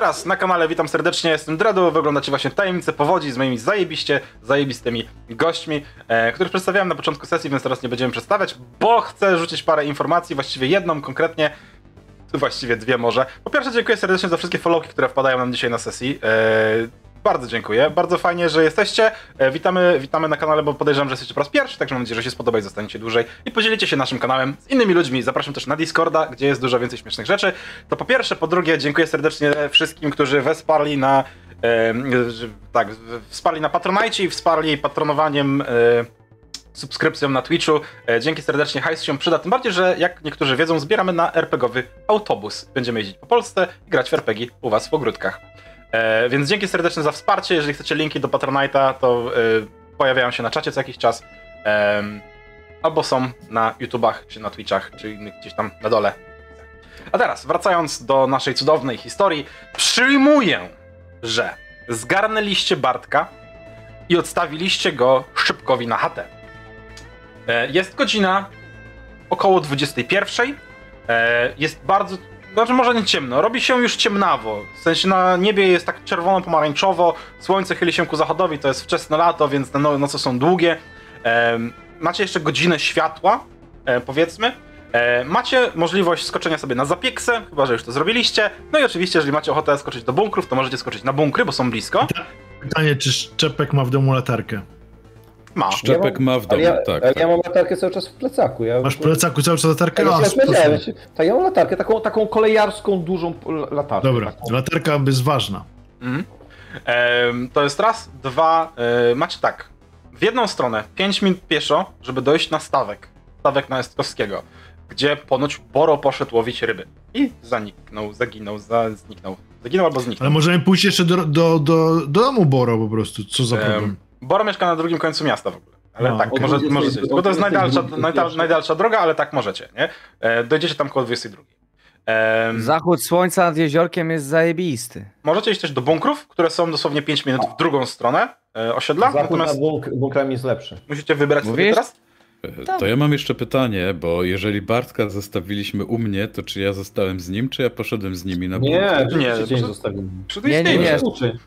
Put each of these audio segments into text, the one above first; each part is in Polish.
jeszcze raz na kanale witam serdecznie, jestem Dredu, wyglądacie właśnie tajemnicę powodzi z moimi zajebiście, zajebistymi gośćmi, e, których przedstawiałem na początku sesji, więc teraz nie będziemy przedstawiać, bo chcę rzucić parę informacji, właściwie jedną konkretnie, właściwie dwie może. Po pierwsze dziękuję serdecznie za wszystkie followki, które wpadają nam dzisiaj na sesji. E, bardzo dziękuję, bardzo fajnie, że jesteście. E, witamy, witamy na kanale, bo podejrzewam, że jesteście po raz pierwszy, także mam nadzieję, że się spodoba i zostaniecie dłużej i podzielicie się naszym kanałem z innymi ludźmi. Zapraszam też na Discorda, gdzie jest dużo więcej śmiesznych rzeczy. To po pierwsze, po drugie dziękuję serdecznie wszystkim, którzy wesparli na e, że- tak, wsparli na Patronite i wsparli patronowaniem e, subskrypcją na Twitchu. E, Dzięki serdecznie, hajs się przyda. Tym bardziej, że jak niektórzy wiedzą, zbieramy na RPGowy autobus. Będziemy jeździć po Polsce i grać w RPG u was w ogródkach. E, więc dzięki serdecznie za wsparcie. Jeżeli chcecie linki do Patronite'a, to e, pojawiają się na czacie co jakiś czas. Em, albo są na YouTubach, czy na Twitchach, czy gdzieś tam na dole. A teraz, wracając do naszej cudownej historii, przyjmuję, że zgarnęliście Bartka i odstawiliście go Szybkowi na chatę. E, Jest godzina około 21. E, Jest bardzo, znaczy może nie ciemno, robi się już ciemnawo. W sensie na niebie jest tak czerwono-pomarańczowo, słońce chyli się ku zachodowi, to jest wczesne lato, więc te no- noce są długie. Macie jeszcze godzinę światła, e, powiedzmy. E, Macie możliwość skoczenia sobie na zapieksę, chyba że już to zrobiliście. No i oczywiście, jeżeli macie ochotę skoczyć do bunkrów, to możecie skoczyć na bunkry, bo są blisko. Pytanie, czy Szczepek ma w domu latarkę? Ma. Szczepek Ja mam- ma w domu, ale ja, tak. ale tak. ja mam latarkę cały czas w plecaku. Ja, Masz w plecaku cały czas latarkę? Ja, ja, tak, ja mam latarkę, taką, taką kolejarską, dużą latarkę. Dobra, Taką. latarka jest ważna. Mhm. Em, to jest raz. Dwa, e, macie tak. W jedną stronę 5 minut pieszo, żeby dojść na stawek. Stawek na Estkowskiego, gdzie ponoć Boro poszedł łowić ryby. I zaniknął, zaginął, za, zniknął. Zaginął albo zniknął. Ale możemy pójść jeszcze do, do, do, do domu Boro po prostu. Co za problem? Em, Boro mieszka na drugim końcu miasta w ogóle. Ale No, tak, może, O 20, możecie. Bo to jest 22 najdalsza, najdal, pierwsze. najdalsza droga, ale tak możecie, nie? E, dojdziecie tam koło 22. Em, Zachód słońca nad jeziorkiem jest zajebisty. Możecie iść też do bunkrów, które są dosłownie 5 minut w drugą stronę e, osiedla. Zachód Natomiast nad bunk- bunkrami jest lepszy. musicie wybrać sobie teraz. To ja mam jeszcze pytanie, bo jeżeli Bartka zostawiliśmy u mnie, to czy ja zostałem z nim, czy ja poszedłem z nimi na Nie? Nie, nie, nie zostawimy. Nie, nie, nie. Uczy.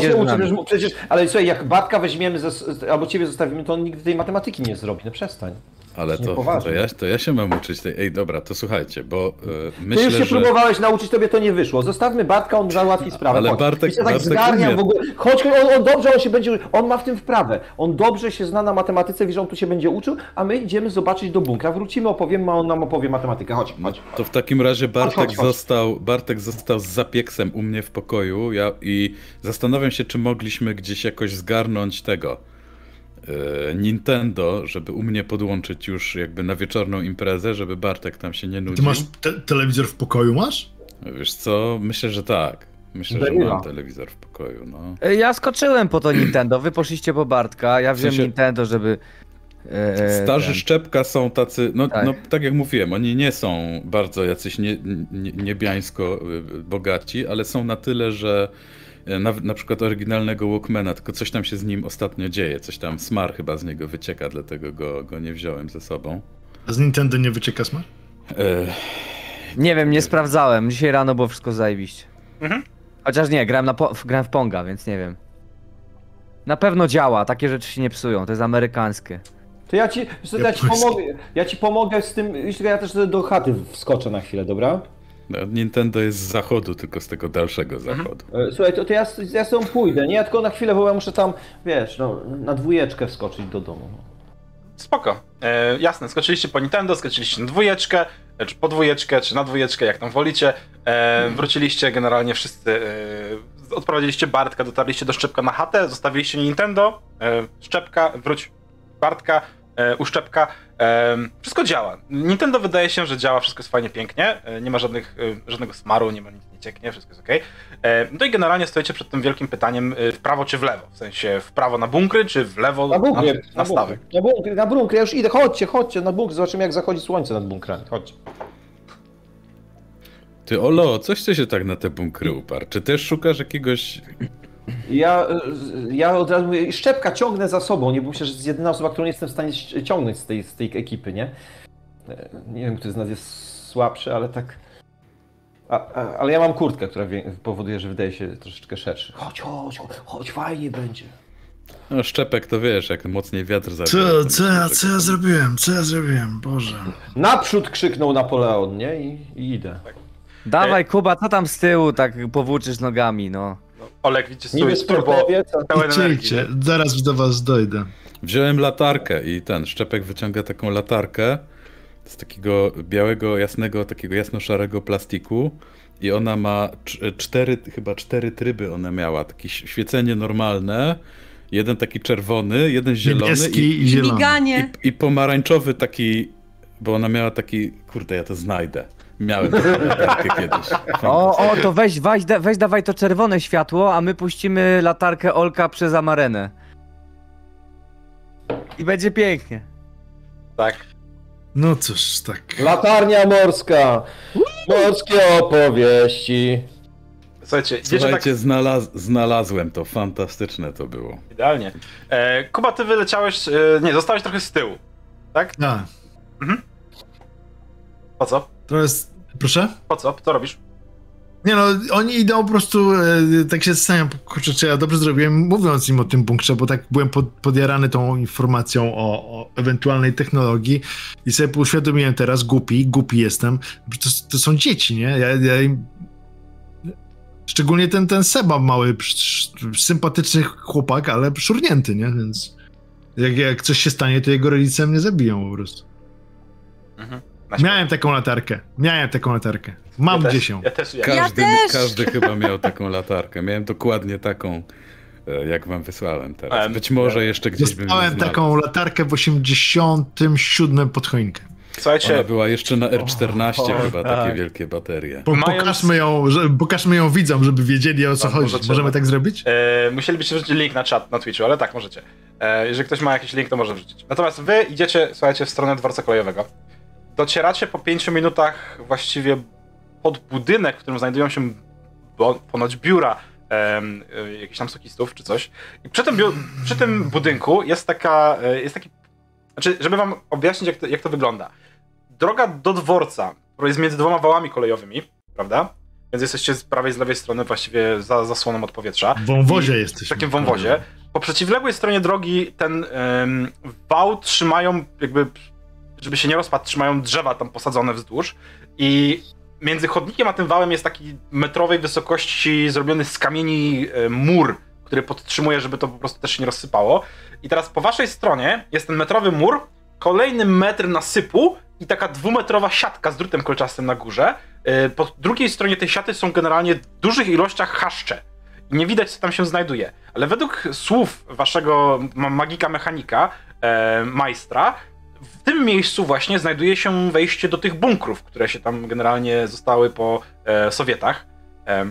Się z uczy, przecież, przecież, ale słuchaj, jak Bartka weźmiemy, ze, albo ciebie zostawimy, to on nigdy tej matematyki nie zrobi, no przestań. Ale to, to, ja, to ja się mam uczyć tej. Ej, dobra, to słuchajcie, bo e, Ty myślę, już się że. próbowałeś nauczyć, tobie to nie wyszło. Zostawmy Bartka, on załatwi sprawę. Ale Chodź. Bartek- się tak Bartek w ogóle. Chodź, on, on dobrze, on się będzie, on ma w tym wprawę. On dobrze się zna na matematyce, wie, że on tu się będzie uczył, a my idziemy zobaczyć do bunkra. Wrócimy, opowiemy, a on nam opowie matematykę. Chodź, chodź. To w takim razie Bartek chodź, chodź. został, Bartek został z zapieksem u mnie w pokoju ja, i zastanawiam się, czy mogliśmy gdzieś jakoś zgarnąć tego e, Nintendo, żeby u mnie podłączyć już jakby na wieczorną imprezę, żeby Bartek tam się nie Ty nudził. masz te telewizor w pokoju, masz? Wiesz co, myślę, że tak. Myślę, że Daniela. mam telewizor w pokoju, no. E, Ja skoczyłem po to Nintendo, wy poszliście po Bartka, ja wziąłem sensie- Nintendo, żeby... e, Starzy ten- szczepka są tacy, no Tak. no tak jak mówiłem, oni nie są bardzo jacyś nie, nie, niebiańsko bogaci, ale są na tyle, że e, na, na przykład oryginalnego Walkmana, tylko coś tam się z nim ostatnio dzieje, coś tam smar chyba z niego wycieka, dlatego go, go nie wziąłem ze sobą. Z Nintendo nie wycieka smar? E, Nie wiem, nie sprawdzałem, dzisiaj rano było wszystko zajebiście. Mhm. Chociaż nie, grałem, na po... grałem w Ponga, więc nie wiem. Na pewno działa, takie rzeczy się nie psują, to jest amerykańskie. To ja ci, ja ci pomogę, ja ci pomogę z tym, ja też do chaty wskoczę na chwilę, dobra? No, Nintendo jest z zachodu, tylko z tego dalszego zachodu. E, Słuchaj, to, to ja, ja z tą pójdę, nie? Ja tylko na chwilę, bo ja muszę tam, wiesz, no, na dwójeczkę wskoczyć do domu. Spoko. E, jasne, skoczyliście po Nintendo, skoczyliście na dwójeczkę, czy po dwójeczkę, czy na dwójeczkę, jak tam wolicie. E, wróciliście generalnie wszyscy, e, odprowadziliście Bartka, dotarliście do Szczepka na chatę, zostawiliście Nintendo, e, Szczepka, wróć Bartka, e, u Szczepka. E, wszystko działa. Nintendo wydaje się, że działa, wszystko jest fajnie, pięknie, e, nie ma żadnych, e, żadnego smaru, nie ma nic nie cieknie, wszystko jest. E, No i generalnie stoicie przed tym wielkim pytaniem, e, w prawo czy w lewo? W sensie w prawo na bunkry, czy w lewo Na bunkier, na, na stawek? Na bunkier, na bunkier, ja już idę, chodźcie, chodźcie na bunkier, zobaczymy jak zachodzi słońce nad bunkrami, chodźcie. Ty Olo, coś ty się tak na te bunkry uparł? Czy też szukasz jakiegoś Ja, e, ja od razu mówię, szczepka ciągnę za sobą, nie, bo myślę, że to jest jedyna osoba, którą nie jestem w stanie ciągnąć z tej, z tej ekipy, nie? E, Nie wiem, który z nas jest słabszy, ale tak... A, a, ale ja mam kurtkę, która powoduje, że wydaje się troszeczkę szerszy. Chodź, chodź, chodź, chodź, fajnie będzie. No, szczepek to wiesz, jak mocniej wiatr zabierze. Co, co, ja- co ja zrobiłem? Co ja zrobiłem? Boże. Naprzód krzyknął Napoleon, nie? I, i idę. Dawaj, Kuba, co tam z tyłu tak powłóczysz nogami, no. Olek, widzicie, Niby turbo, pełen energii. Zaraz do was dojdę. Wziąłem latarkę i ten szczepek wyciąga taką latarkę z takiego białego, jasnego, takiego jasno-szarego plastiku i ona ma cz- cztery, chyba cztery tryby ona miała. Takie świecenie normalne, jeden taki czerwony, jeden zielony Niebieski i, i zielony. I, i pomarańczowy taki, bo ona miała taki, kurde ja to znajdę. Miałem taką latarkę kiedyś. O, o, to weź, weź, da- weź dawaj to czerwone światło, a my puścimy latarkę Olka przez Amarenę. I będzie pięknie. Tak. No cóż, tak. Latarnia morska. Morskie opowieści. Słuchajcie, idziecie tak Słuchajcie, znalaz znalazłem to, fantastyczne to było. idealnie. E, Kuba, ty wyleciałeś, e, nie, zostałeś trochę z tyłu. Tak? A, Po co? To jest... Proszę? Po co? Co robisz? Nie no, oni idą po prostu, e, tak się zastanawiam, kurczę, czy ja dobrze zrobiłem, mówiąc im o tym bunkrze, bo tak byłem pod, podjarany tą informacją o, o ewentualnej technologii i sobie uświadomiłem teraz, głupi, głupi jestem, to, to są dzieci, nie? Ja, ja im... Szczególnie ten, ten Seba mały, sympatyczny chłopak, ale szurnięty, nie? Więc jak, jak coś się stanie, to jego rodzice mnie zabiją po prostu. Mhm. Miałem taką latarkę, miałem taką latarkę. Mam ja gdzieś ją. Ja też, ja. Każdy, też. każdy chyba miał taką latarkę. Miałem dokładnie taką, e, jak wam wysłałem teraz. Być może jeszcze gdzieś bym znalazł. taką latarkę w 87 pod choinkę. Ona Słuchajcie, była jeszcze na R14 O, chyba, tak. takie wielkie baterie. Po, Mając- pokażmy, ją, że, pokażmy ją widzom, żeby wiedzieli o co Tak, chodzi. możecie, Możemy tak zrobić? e, musielibyście wrzucić link na czat na Twitchu, ale tak, możecie. E, jeżeli ktoś ma jakiś link, to może wrzucić. Natomiast wy idziecie, słuchajcie, w stronę dworca kolejowego. Docieracie po 5 minutach właściwie pod budynek, w którym znajdują się ponoć biura e, jakichś tam sokistów czy coś. I przy tym, przy tym budynku jest taka, e, jest taki, znaczy, żeby wam objaśnić, jak to, jak to wygląda. Droga do dworca, która jest między dwoma wałami kolejowymi, prawda? Więc jesteście z prawej i z lewej strony właściwie za zasłoną od powietrza. W wąwozie I jesteśmy. W takim wąwozie. Po przeciwległej stronie drogi ten em, wał trzymają, jakby, żeby się nie rozpadł, trzymają drzewa tam posadzone wzdłuż. I między chodnikiem a tym wałem jest taki metrowej wysokości zrobiony z kamieni e, mur, który podtrzymuje, żeby to po prostu też się nie rozsypało. I teraz po waszej stronie jest ten metrowy mur, kolejny metr nasypu i taka dwumetrowa siatka z drutem kolczastym na górze. E, Po drugiej stronie tej siaty są generalnie w dużych ilościach chaszcze. I nie widać, co tam się znajduje. Ale według słów waszego ma- magika mechanika, e, majstra, w tym miejscu właśnie znajduje się wejście do tych bunkrów, które się tam generalnie zostały po e, Sowietach. E,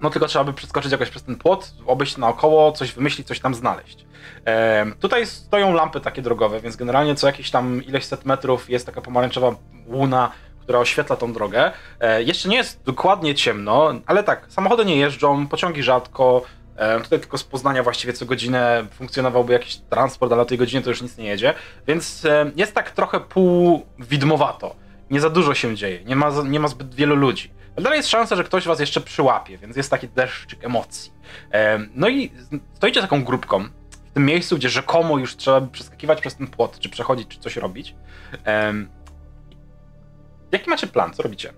no tylko trzeba by przeskoczyć jakoś przez ten płot, obejść naokoło, coś wymyślić, coś tam znaleźć. E, tutaj stoją lampy takie drogowe, więc generalnie co jakieś tam ileś set metrów jest taka pomarańczowa łuna, która oświetla tą drogę. E, jeszcze nie jest dokładnie ciemno, ale tak, samochody nie jeżdżą, pociągi rzadko. E, tutaj tylko z Poznania właściwie co godzinę funkcjonowałby jakiś transport, ale o tej godzinie to już nic nie jedzie. Więc e, jest tak trochę pół widmowato. Nie za dużo się dzieje, nie ma, nie ma zbyt wielu ludzi. Ale dalej jest szansa, że ktoś was jeszcze przyłapie, więc jest taki deszczyk emocji. E, no i stoicie taką grupką w tym miejscu, gdzie rzekomo już trzeba przeskakiwać przez ten płot, czy przechodzić, czy coś robić. Jaki macie plan? Co robicie?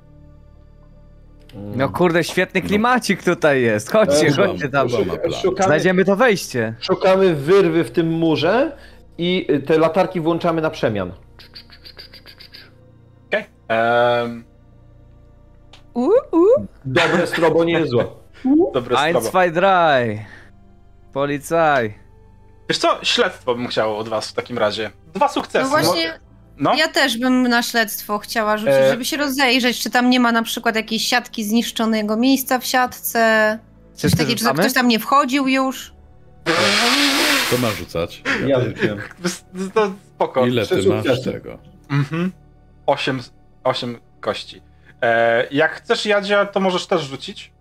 No kurde, świetny klimacik tutaj jest. Chodźcie, chodźcie tam. Kuba ma plan. Szukamy, Znajdziemy to wejście. szukamy wyrwy w tym murze i y, te latarki włączamy na przemian. Okej. Em, U, u. Dobre strobo nie jest złe. Dobre Eins, sprawa. zwei, drei. Policaj. Wiesz co? Śledztwo bym chciał od was w takim razie. Dwa sukcesy. No właśnie, No, ja też bym na śledztwo chciała rzucić, E. żeby się rozejrzeć, czy tam nie ma na przykład jakiejś siatki zniszczonego miejsca w siatce. Coś takiego, czy ktoś tam nie wchodził już. To ma rzucać. Ja rzuciłem. to spoko. Ile ty masz tego? Mhm. Osiem, osiem kości. E, jak chcesz, Jadzia, to możesz też rzucić.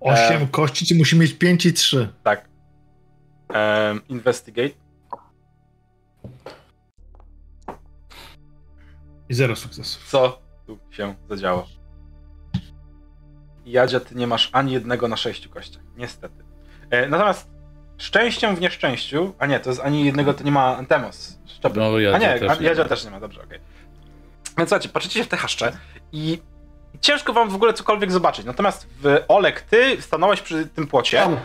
Osiem E. kości, czy musi mieć pięć i trzy? Tak. Em, investigate. I zero sukcesów. Co tu się zadziało? Jadzia, ty nie masz ani jednego na sześciu kościach. Niestety. E, natomiast szczęściem w nieszczęściu, a nie, to jest ani jednego, to nie ma Antemos. Szczepy. No, Jadzia a nie, też a, nie Jadzia ma. też nie ma, dobrze, okej. Więc słuchajcie, patrzycie się w te haszcze i ciężko wam w ogóle cokolwiek zobaczyć. Natomiast w Olek, ty stanąłeś przy tym płocie Tam.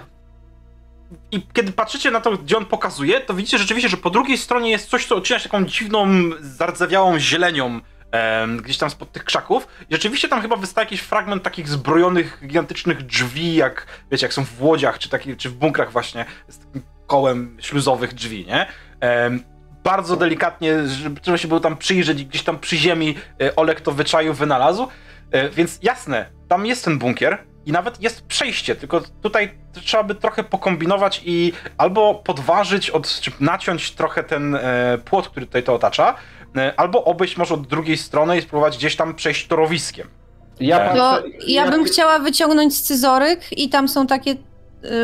I kiedy patrzycie na to, gdzie on pokazuje, to widzicie rzeczywiście, że po drugiej stronie jest coś, co odcina się taką dziwną, zardzewiałą zielenią em, gdzieś tam spod tych krzaków. I rzeczywiście tam chyba wystaje jakiś fragment takich zbrojonych, gigantycznych drzwi, jak wiecie, jak są w łodziach, czy, taki, czy w bunkrach właśnie, z takim kołem śluzowych drzwi, nie? Em, bardzo delikatnie, żeby trzeba się było tam przyjrzeć gdzieś tam przy ziemi e, Olek to wyczaił, wynalazł. E, Więc jasne, tam jest ten bunkier i nawet jest przejście, tylko tutaj trzeba by trochę pokombinować i albo podważyć, od, czy naciąć trochę ten e, płot, który tutaj to otacza, e, albo obejść może od drugiej strony i spróbować gdzieś tam przejść torowiskiem. Ja, To To ja bym chciała wyciągnąć scyzoryk i tam są takie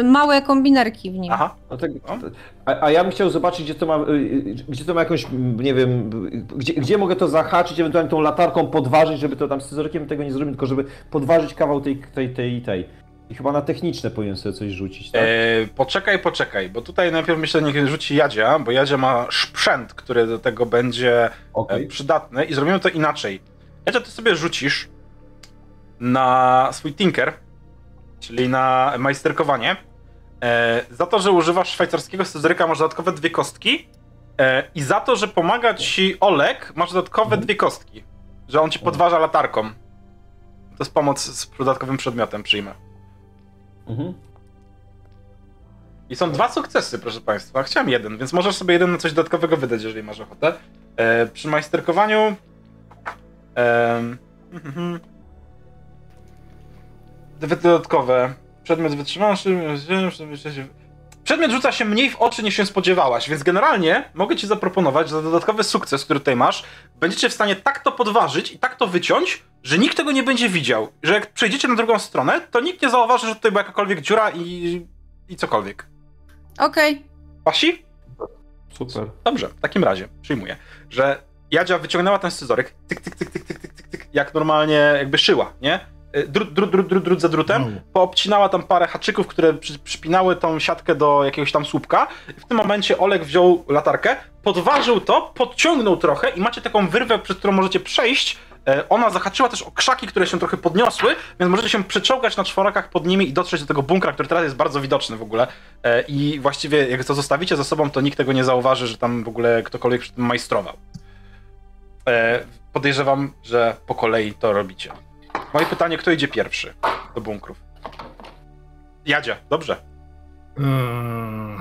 małe kombinerki w nim. Aha, No tak, No. a, a ja bym chciał zobaczyć, gdzie to ma, y, y, gdzie to ma jakąś, nie wiem, y, gdzie, gdzie mogę to zahaczyć, ewentualnie tą latarką podważyć, żeby to tam scyzorykiem tego nie zrobić, tylko żeby podważyć kawał tej, tej, tej, tej. I chyba na techniczne powinien sobie coś rzucić, tak? e, poczekaj, poczekaj, bo tutaj najpierw myślę, niech rzuci Jadzia, bo Jadzia ma sprzęt, który do tego będzie e, Okej. przydatny i zrobimy to inaczej. Jadzia, ty sobie rzucisz na swój tinker, czyli na majsterkowanie. E, za to, że używasz szwajcarskiego scyzoryka masz dodatkowe dwie kostki e, i za to, że pomaga ci Olek masz dodatkowe dwie kostki, że on ci podważa latarką. To jest pomoc z dodatkowym przedmiotem, przyjmę. Mhm. I są dwa sukcesy, proszę Państwa. Chciałem jeden, więc możesz sobie jeden na coś dodatkowego wydać, jeżeli masz ochotę. E, przy majsterkowaniu. E, mhm. Dwie dodatkowe. Przedmiot wytrzymalszy. Przedmiot rzuca się mniej w oczy niż się spodziewałaś, więc generalnie mogę ci zaproponować za dodatkowy sukces, który tutaj masz, będziecie w stanie tak to podważyć i tak to wyciąć, że nikt tego nie będzie widział. Że jak przejdziecie na drugą stronę, to nikt nie zauważy, że tutaj była jakakolwiek dziura i, i cokolwiek. Okej. Pasi? Super. Dobrze, w takim razie przyjmuję, że Jadzia wyciągnęła ten scyzoryk, tyk, tyk, tyk, tyk, tyk, tyk, tyk, tyk, jak normalnie jakby szyła, nie? Y, Drut, drut, drut, drut, drut za drutem, No. poobcinała tam parę haczyków, które przy, przypinały tą siatkę do jakiegoś tam słupka. W tym momencie Olek wziął latarkę, podważył to, podciągnął trochę i macie taką wyrwę, przez którą możecie przejść. E, Ona zahaczyła też o krzaki, które się trochę podniosły, więc możecie się przeczołgać na czworakach pod nimi i dotrzeć do tego bunkra, który teraz jest bardzo widoczny w ogóle. E, I właściwie jak to zostawicie za sobą, to nikt tego nie zauważy, że tam w ogóle ktokolwiek przy tym majstrował. E, Podejrzewam, że po kolei to robicie. Moje pytanie, kto idzie pierwszy do bunkrów? Jadzia, dobrze. Eee,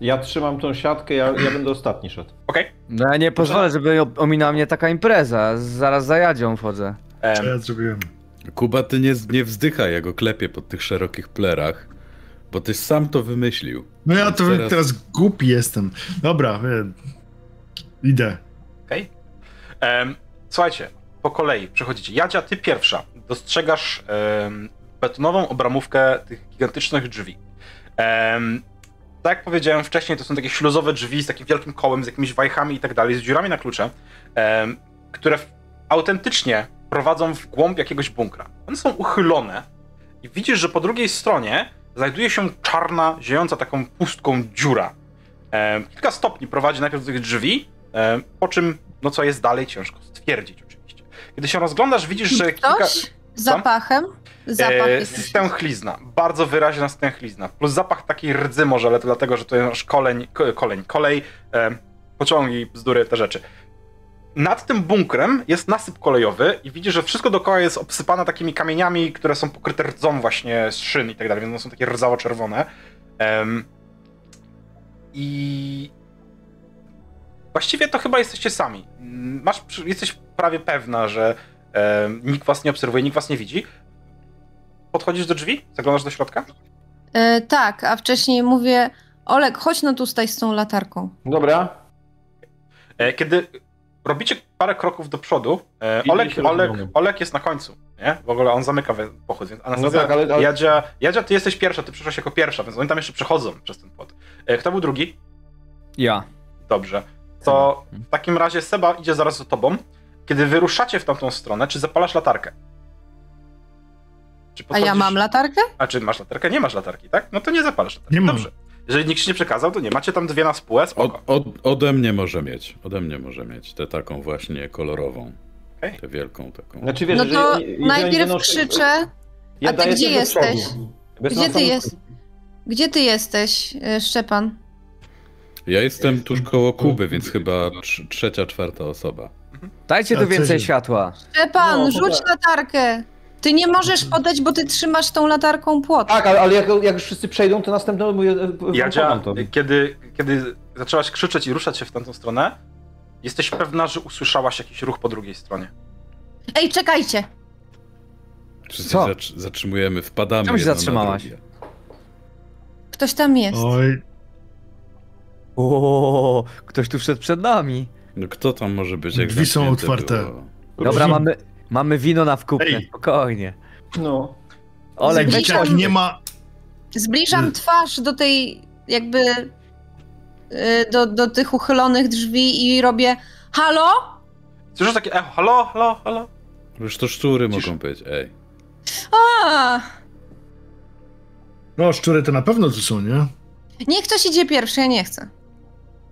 Ja trzymam tą siatkę, ja, ja będę ostatni szedł. Okej. No ja nie pozwolę, żeby ominęła mnie taka impreza. Zaraz za jadzią wchodzę. Co ja zrobiłem? Kuba, ty nie, nie wzdychaj, jak go klepie po tych szerokich plerach, bo ty sam to wymyślił. No ja to Teraz- teraz, głupi jestem. Dobra, e, idę. Okej. Em, Słuchajcie, po kolei przechodzicie. Jadzia, ty pierwsza. Dostrzegasz betonową obramówkę tych gigantycznych drzwi. Tak jak powiedziałem wcześniej, to są takie śluzowe drzwi z takim wielkim kołem, z jakimiś wajchami i tak dalej, z dziurami na klucze, które autentycznie prowadzą w głąb jakiegoś bunkra. One są uchylone i widzisz, że po drugiej stronie znajduje się czarna, ziejąca taką pustką dziura. Kilka stopni prowadzi najpierw do tych drzwi, po czym, no co jest dalej, ciężko stwierdzić oczywiście. Kiedy się rozglądasz, widzisz, że kilka... Zapachem? Zapach E, jest. stęchlizna, bardzo wyraźna stęchlizna. Plus zapach takiej rdzy może, ale to dlatego, że to jest koleń, ko- koleń, kolej, e, pociągi, bzdury, te rzeczy. Nad tym bunkrem jest nasyp kolejowy i widzisz, że wszystko dookoła jest obsypane takimi kamieniami, które są pokryte rdzą właśnie z szyn i tak dalej, więc one są takie rdzawo-czerwone. Em, I właściwie to chyba jesteście sami. Masz, jesteś prawie pewna, że em, nikt was nie obserwuje, nikt was nie widzi. Podchodzisz do drzwi? Zaglądasz do środka? E, tak, a wcześniej mówię, Olek, chodź no tutaj z tą latarką. Dobra. E, Kiedy robicie parę kroków do przodu, e, Olek, Olek. Olek jest na końcu, nie? W ogóle on zamyka pochód, więc Anastazja, No tak, ale- ale- Jadzia, Jadzia, ty jesteś pierwsza, ty przyszłaś jako pierwsza, więc oni tam jeszcze przechodzą przez ten płot. E, Kto był drugi? Ja. Dobrze. To w takim razie Seba idzie zaraz za tobą. Kiedy wyruszacie w tamtą stronę, czy zapalasz latarkę? Czy A ja mam latarkę? A czy masz latarkę? Nie masz latarki, tak? No to nie zapalasz latarki. Nie mam. Dobrze. Jeżeli nikt ci nie przekazał, to nie. Macie tam dwie na spółę, spoko. Od, od, ode mnie może mieć. Ode mnie może mieć. Tę taką właśnie kolorową. Okej. Tę wielką taką. Znaczy, wiesz, No to jeżeli najpierw będą- krzyczę. Ja A ty gdzie jesteś? Gdzie ty jest? Gdzie ty jesteś, y, Szczepan? Ja jestem tuż koło Kuby, więc chyba trz- trzecia, czwarta osoba. Dajcie A tu więcej się- światła. Szczepan, No, rzuć latarkę! Ty nie możesz podać, bo ty trzymasz tą latarką płot. Tak, ale, ale jak, jak już wszyscy przejdą, to następne mówię, e, Jadzia, wam podam to. kiedy, kiedy zaczęłaś krzyczeć i ruszać się w tamtą stronę, jesteś pewna, że usłyszałaś jakiś ruch po drugiej stronie. Ej, czekajcie! Wszyscy Co? zatr- zatrzymujemy, wpadamy. Czemu się zatrzymałaś? Ktoś tam jest. Oj, O, ktoś tu wszedł przed nami. No kto tam może być? Jak Drzwi są otwarte. było? Dobra, mamy, mamy wino na wkupę, Ej. spokojnie. No. Olek, Zbliżam- nie ma... Zbliżam Hmm. twarz do tej, jakby. y, Do, do tych uchylonych drzwi i robię. Halo? Słyszysz takie echo, halo, halo, halo? Już to szczury Cisz. mogą być, ej. A, No, szczury to na pewno tu są, nie? niech ktoś idzie pierwszy, ja nie chcę.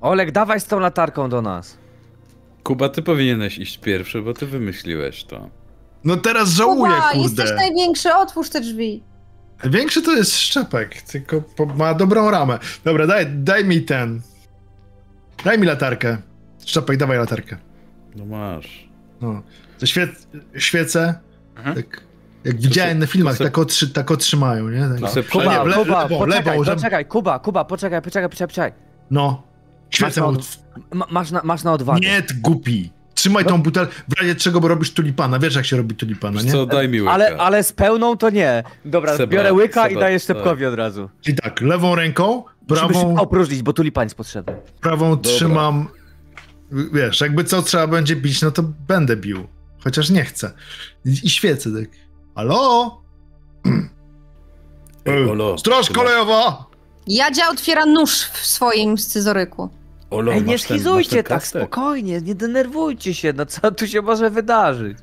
Olek, dawaj z tą latarką do nas. Kuba, ty powinieneś iść pierwszy, bo ty wymyśliłeś to. No teraz żałuję, Kuba, kurde. jesteś największy, otwórz te drzwi. Większy to jest szczepek, tylko ma dobrą ramę. Dobra, daj, daj mi ten. Daj mi latarkę. Szczepek, dawaj latarkę. No masz. No. To świe, świece, Mhm. tak, jak widziałem na filmach, se- tak, otrzy, tak otrzymają, nie? Tak. To se Kuba, nie, w le- Kuba, lewą, poczekaj, żeby- poczekaj, Kuba, Kuba, poczekaj, poczekaj, poczekaj, poczekaj. No. Świecę Masz Ma, masz, na, masz na odwagę. Nie, głupi. Trzymaj tą butel, w razie czego, bo robisz tulipana. Wiesz, jak się robi tulipana, nie? co, daj mi łyka. Ale, ale z pełną to nie. Dobra, Seba, biorę łyka i Seba, daję tak. Szczepkowi od razu. Czyli tak, lewą ręką, Musimy prawą, opróżnić, bo tulipan jest potrzebny. prawą trzymam... Wiesz, jakby co trzeba będzie bić, no to będę bił. Chociaż nie chcę. I, i świecę tak. Halo? Ej, Olo, Straż kolejowa! Jadzia otwiera nóż w swoim scyzoryku. Olo, Ej, nie schizujcie tak, spokojnie, nie denerwujcie się, no co tu się może wydarzyć?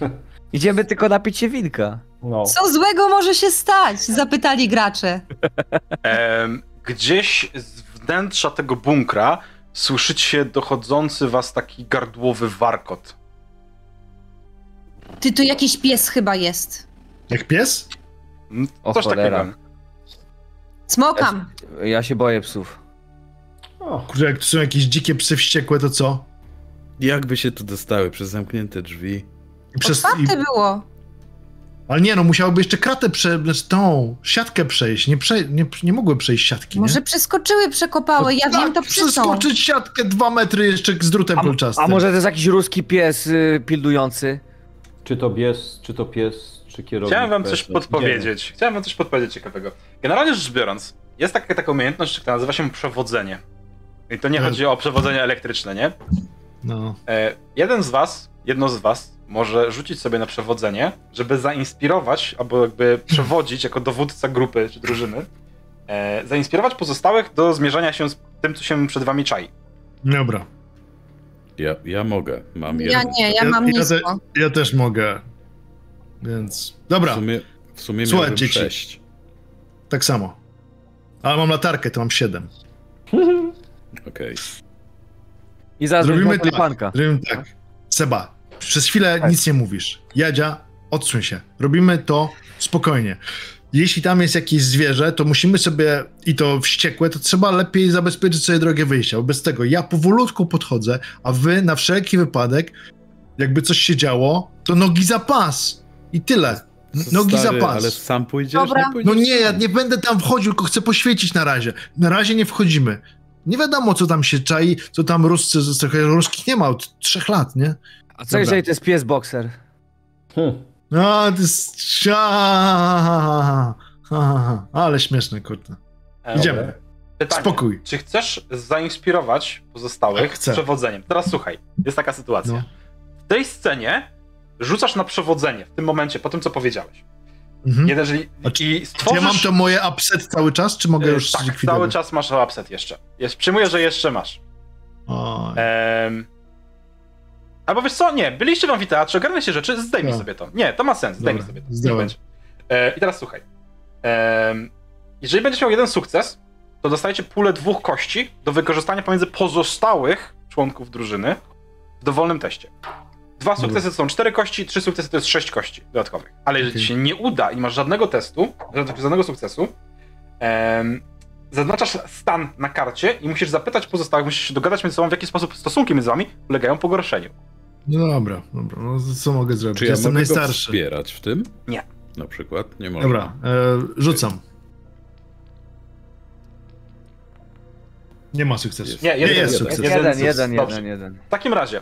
Idziemy tylko napić się winka. No. Co złego może się stać? Zapytali gracze. Em, gdzieś z wnętrza tego bunkra słyszycie dochodzący was taki gardłowy warkot. Ty, tu jakiś pies chyba jest. Jak pies? Mm, O Coś cholera. takiego. Smokam. Ja się boję psów. O, Kurczę, jak tu są jakieś dzikie psy wściekłe, to co? Jakby się tu dostały przez zamknięte drzwi? I przez, i, Otwarte było. ale nie, no musiałoby jeszcze kratę prze... znaczy tą siatkę przejść. Nie, prze, nie, nie mogły przejść siatki, Może nie? przeskoczyły, przekopały. Ja tak, wiem, to psy są. Przeskoczyć siatkę dwa metry jeszcze z drutem A, kolczastym. a może to jest jakiś ruski pies y, pilnujący? czy to pies, czy to pies, czy kierownik. Chciałem wam coś podpowiedzieć. Chciałem wam coś podpowiedzieć ciekawego. Generalnie rzecz biorąc, jest taka, taka umiejętność, która nazywa się przewodzenie. I to nie Hmm. chodzi o przewodzenie elektryczne, nie? No. E, jeden z was, jedno z was może rzucić sobie na przewodzenie, żeby zainspirować, albo jakby przewodzić jako dowódca grupy czy drużyny, e, zainspirować pozostałych do zmierzania się z tym, co się przed wami czai. Dobra. Ja, ja mogę, mam Ja jeden. nie, ja mam ja, te, nisko. ja też mogę. Więc. Dobra, W sumie, w sumie Słuchaj, miałbym dzieci. sześć. tak samo. Ale mam latarkę, to mam siedem. Okej. I zaraz Zrobimy tak. Zrobimy tak. Seba, przez chwilę nic nie mówisz. Jadzia, odsuń się. Robimy to spokojnie. Jeśli tam jest jakieś zwierzę, to musimy sobie, i to wściekłe, to trzeba lepiej zabezpieczyć sobie drogę wyjścia. Bo bez tego ja powolutku podchodzę, a wy na wszelki wypadek, jakby coś się działo, to nogi za pas. I tyle. Nogi stary, za pas. Ale sam pójdziesz? Dobra. Nie pójdziesz No nie, ja nie będę tam wchodził, tylko chcę poświecić na razie. Na razie nie wchodzimy. Nie wiadomo, co tam się czai, co tam Ruscy, Ruskich nie ma od trzech lat, nie? A co jeżeli to jest pies bokser? Hmm. No, to jest... Ale śmieszne, kurde. E, Idziemy. Pytanie. Spokój. Czy chcesz zainspirować pozostałych Tak, chcę. przewodzeniem? Teraz słuchaj, jest taka sytuacja. No. W tej scenie rzucasz na przewodzenie w tym momencie, po tym co powiedziałeś. Mhm. Jeżeli, A czy- I stworzysz... ja mam to moje upset cały czas, czy mogę E, już tak, zlikwidować? cały czas masz upset jeszcze. Jest, przyjmuję, że jeszcze masz. O, Ehm... Albo wiesz co, nie, byliście w amfiteatrze, ogarnę się rzeczy, zdejmij Tak. sobie to. Nie, to ma sens, zdejmij Dobra, sobie to. Zdjąłem. będzie. E, I teraz słuchaj. Jeżeli będziesz miał jeden sukces, to dostajecie pulę dwóch kości do wykorzystania pomiędzy pozostałych członków drużyny w dowolnym teście. Dwa sukcesy to są cztery kości, trzy sukcesy to jest sześć kości dodatkowych. Ale jeżeli ci się nie uda i masz żadnego testu, żadnego sukcesu, em, zaznaczasz stan na karcie i musisz zapytać pozostałych, musisz się dogadać między sobą, w jaki sposób stosunki między wami ulegają pogorszeniu. No dobra, dobra, no co mogę zrobić? Czy ja Jestem mogę go najstarszy. wspierać w tym? Nie. Na przykład? Nie mogę. Dobra, e, rzucam. Nie ma sukcesu. Jest. Nie, jeden, jest jeden, sukces. jeden, Jeden, jeden, jeden, jeden. W takim razie,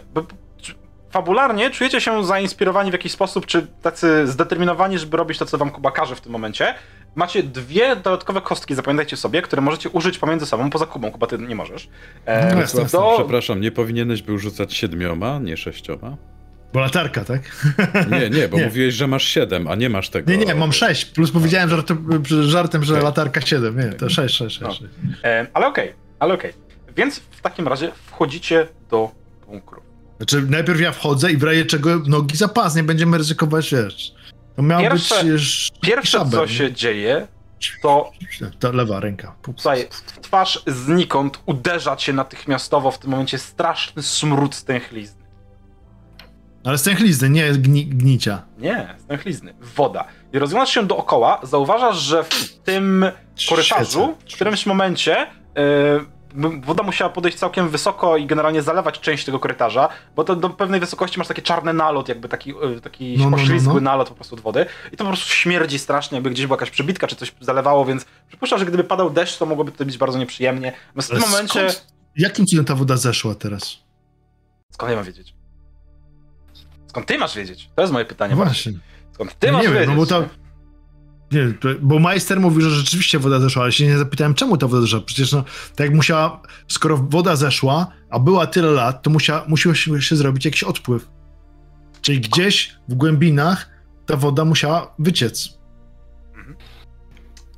fabularnie czujecie się zainspirowani w jakiś sposób, czy tacy zdeterminowani, żeby robić to, co wam Kuba każe w tym momencie. Macie dwie dodatkowe kostki, zapamiętajcie sobie, które możecie użyć pomiędzy sobą, poza Kubą, Kuba, ty nie możesz. E, No jasne, do, Przepraszam, nie powinieneś był rzucać siedmioma, nie sześcioma? Bo latarka, tak? Nie, nie, bo Nie. mówiłeś, że masz siedem, a nie masz tego. Nie, nie, mam 6. Plus powiedziałem żartem, żartem że latarka 7. Nie, to 6, 6, No. 6. e, ale okej, ale okej. Więc w takim razie wchodzicie do bunkru. Znaczy, najpierw ja wchodzę i w razie czego nogi za pas, nie będziemy ryzykować, wiesz. To miał Pierwsze- być Pierwsze, szabel, co się dzieje, to Ta lewa ręka. Słuchaj, twarz znikąd uderza cię natychmiastowo w tym momencie straszny smród stęchlizny. Ale stęchlizny, nie gni, gnicia. Nie, stęchlizny. Woda. I rozglądasz się dookoła, zauważasz, że w tym korytarzu w którymś momencie yy, woda musiała podejść całkiem wysoko i generalnie zalewać część tego korytarza, bo to do pewnej wysokości masz taki czarny nalot, jakby taki, yy, taki No, no, no, oślizgły no. nalot po prostu od wody. I to po prostu śmierdzi strasznie, jakby gdzieś była jakaś przebitka, czy coś zalewało, więc przypuszczam, że gdyby padał deszcz, to mogłoby to być bardzo nieprzyjemnie. Natomiast w tym Ale momencie... skąd- Jakim cudem ta woda zeszła teraz? Skąd ja mam wiedzieć? Skąd ty masz wiedzieć? To jest moje pytanie. No właśnie. właśnie. Skąd ty No masz nie wiem, wiedzieć? no bo to- Nie, bo majster mówi, że rzeczywiście woda zeszła, ale się nie zapytałem, czemu ta woda zeszła. Przecież no, tak jak musiała, skoro woda zeszła, a była tyle lat, to musiała, musiał się, się zrobić jakiś odpływ. Czyli gdzieś w głębinach ta woda musiała wyciec.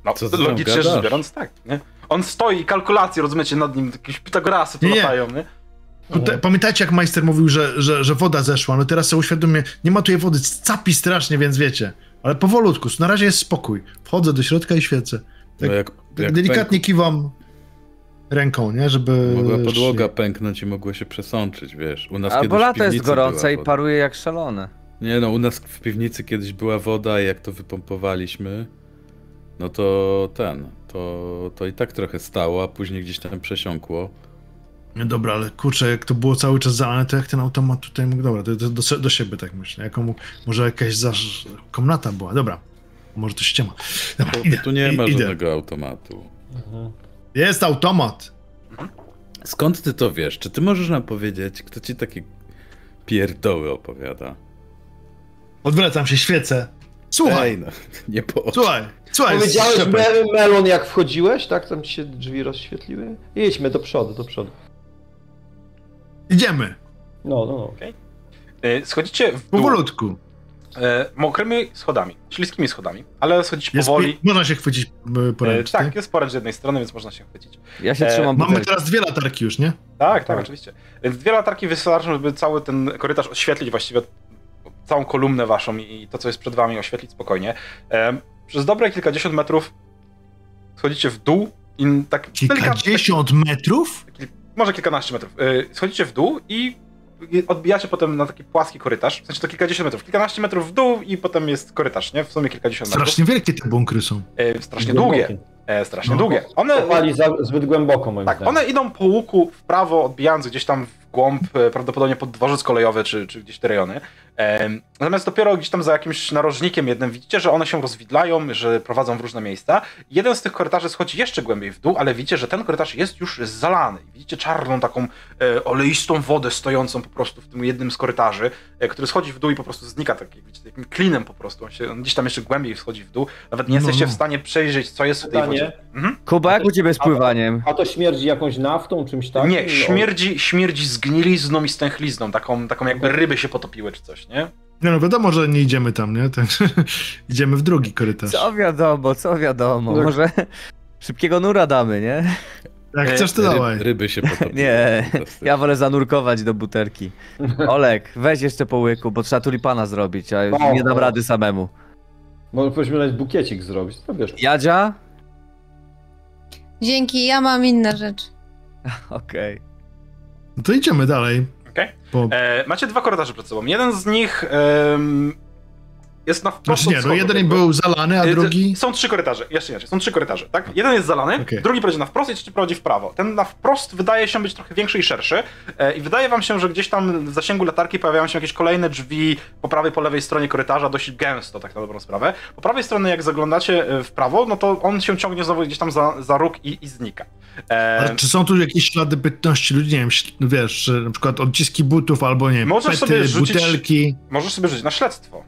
No, Co logicznie rzecz biorąc, tak. Nie? On stoi i kalkulacje, rozumiecie, nad nim jakieś Pitagorasy tu Nie, nie. latają, nie? Te, pamiętajcie, jak majster mówił, że, że, że woda zeszła, no teraz sobie uświadomię, nie ma tutaj wody, capi strasznie, więc wiecie. Ale powolutku, na razie jest spokój. Wchodzę do środka i świecę. No jak, Tak jak delikatnie kiwam ręką, nie, żeby... pęk, mogła podłoga pęknąć i mogło się przesączyć, wiesz. U nas Albo lato jest gorące i paruje jak szalone. Nie no, u nas w piwnicy kiedyś była woda i jak to wypompowaliśmy, no to ten, to, to i tak trochę stało, a później gdzieś tam przesiąkło. Dobra, ale kurczę, jak to było cały czas zalane, to jak ten automat tutaj mógł... Dobra, to, to do, do siebie tak myślę. Jaką mógł, może jakaś zaż... komnata była, dobra. Może to ściema. Dobra, Tu, idę, tu nie ma idę. żadnego automatu. Jest automat! Skąd ty to wiesz? Czy ty możesz nam powiedzieć, kto ci takie pierdoły opowiada? Odwracam się, świecę. Słuchaj, Ej, no, nie po słuchaj, słuchaj. Powiedziałeś. Mary Melon jak wchodziłeś, tak? Tam ci się drzwi rozświetliły? Jedźmy do przodu, do przodu. Idziemy, No, no, no. E, Schodzicie w dół powolutku. e, mokrymi schodami, śliskimi schodami, ale schodzicie Jest, powoli. Można się chwycić e, E, poręcz, tak, jest poręcz z jednej strony, więc można się chwycić. Ja się E, trzymam Mamy butelki. teraz dwie latarki już, nie? Tak, tak, oczywiście. Więc dwie latarki wystarczą, żeby cały ten korytarz oświetlić właściwie całą kolumnę waszą i to, co jest przed wami, oświetlić spokojnie. E, przez dobre kilkadziesiąt metrów schodzicie w dół i tak Kilkadziesiąt metrów? Może kilkanaście metrów. E, schodzicie w dół i odbijacie potem na taki płaski korytarz, w sensie to kilkadziesiąt metrów. Kilkanaście metrów w dół i potem jest korytarz, nie? W sumie kilkadziesiąt metrów. Strasznie wielkie te bunkry są. E, strasznie długie. E, strasznie No. długie. One, Kopali za, zbyt głęboko, moim tak, zdaniem. one idą po łuku w prawo, odbijając gdzieś tam w głąb, e, prawdopodobnie pod dworzec kolejowy, czy, czy gdzieś te rejony. Natomiast dopiero gdzieś tam za jakimś narożnikiem jednym widzicie, że one się rozwidlają, że prowadzą w różne miejsca. Jeden z tych korytarzy schodzi jeszcze głębiej w dół, ale widzicie, że ten korytarz jest już zalany. Widzicie czarną taką e, oleistą wodę stojącą po prostu w tym jednym z korytarzy, e, który schodzi w dół i po prostu znika tak, jak widzicie, takim klinem po prostu. On, się, on gdzieś tam jeszcze głębiej schodzi w dół. Nawet nie No, jesteście no. w stanie przejrzeć, co jest w tej wodzie. Mhm. Kuba, jak u ciebie z pływaniem? A to śmierdzi jakąś naftą, czymś takim? Nie, No. śmierdzi, śmierdzi zgnilizną i stęchlizną, taką, taką jakby ryby się potopiły czy coś, nie? Nie no, wiadomo, że nie idziemy tam, nie? Tak, idziemy w drugi korytarz. Co wiadomo, co wiadomo. Tak. Może szybkiego nura damy, nie? Jak chcesz, to dawaj. Ryb, ryby się potopiły. Nie, ja wolę zanurkować do butelki. Olek, weź jeszcze po łyku, bo trzeba tulipana zrobić, a No, nie dam no. rady samemu. Może powinniśmy nawet bukiecik zrobić, to wiesz. Jadzia? Dzięki, ja mam inne rzeczy. Okej. No to idziemy dalej. Okej. Po... E, macie dwa korytarze przed sobą. Jeden z nich em, jest na wprost Znaczy nie, no jeden jakby. był zalany, a E, drugi... Są trzy korytarze, jeszcze inaczej, są trzy korytarze, tak? Jeden jest zalany, Okej. drugi prowadzi na wprost i trzeci prowadzi w prawo. Ten na wprost wydaje się być trochę większy i szerszy e, i wydaje wam się, że gdzieś tam w zasięgu latarki pojawiają się jakieś kolejne drzwi po prawej, po lewej stronie korytarza, dość gęsto, tak na dobrą sprawę. Po prawej stronie, jak zaglądacie e, w prawo, no to on się ciągnie znowu gdzieś tam za, za róg i, i znika. E, czy są tu jakieś ślady bytności ludzi, nie wiem, śl- wiesz, na przykład odciski butów albo nie wiem, Możesz pety, sobie rzucić- butelki. możesz sobie rzucić na śledztwo.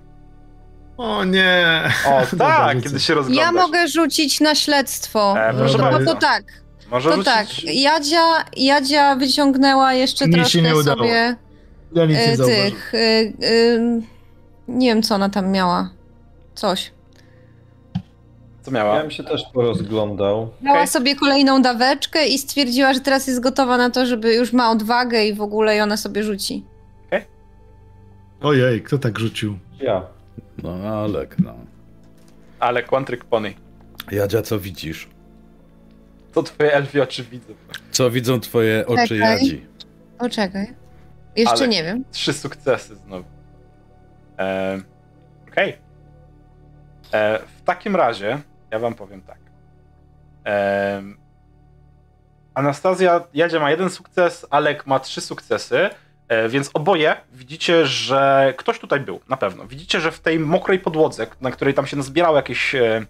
O nie! O tak, kiedy się rozglądasz. Ja mogę rzucić na śledztwo. E, proszę no, to, bardzo. to tak, Może to rzucić... tak. Jadzia, Jadzia wyciągnęła jeszcze się troszkę nie udało. sobie Ja nic nie e, tych. e, e, nie wiem, co ona tam miała. Coś. Co miała? Ja bym się też porozglądał. Miała Okej. sobie kolejną daweczkę i stwierdziła, że teraz jest gotowa na to, żeby już ma odwagę i w ogóle i ona sobie rzuci. Ojej, kto tak rzucił? Ja. No, Alek, no. Ale Quantryk Pony. Jadzia, co widzisz? To twoje elfie oczy widzą. Co widzą twoje oczy Czekaj. Jadzi? Poczekaj. Jeszcze Ale- nie wiem. Trzy sukcesy znowu. E, Okej. E, W takim razie ja wam powiem tak. E, Anastazja Jadzia ma jeden sukces, Alek ma trzy sukcesy, e, więc oboje widzicie, że ktoś tutaj był, na pewno. Widzicie, że w tej mokrej podłodze, na której tam się nazbierało jakieś, e,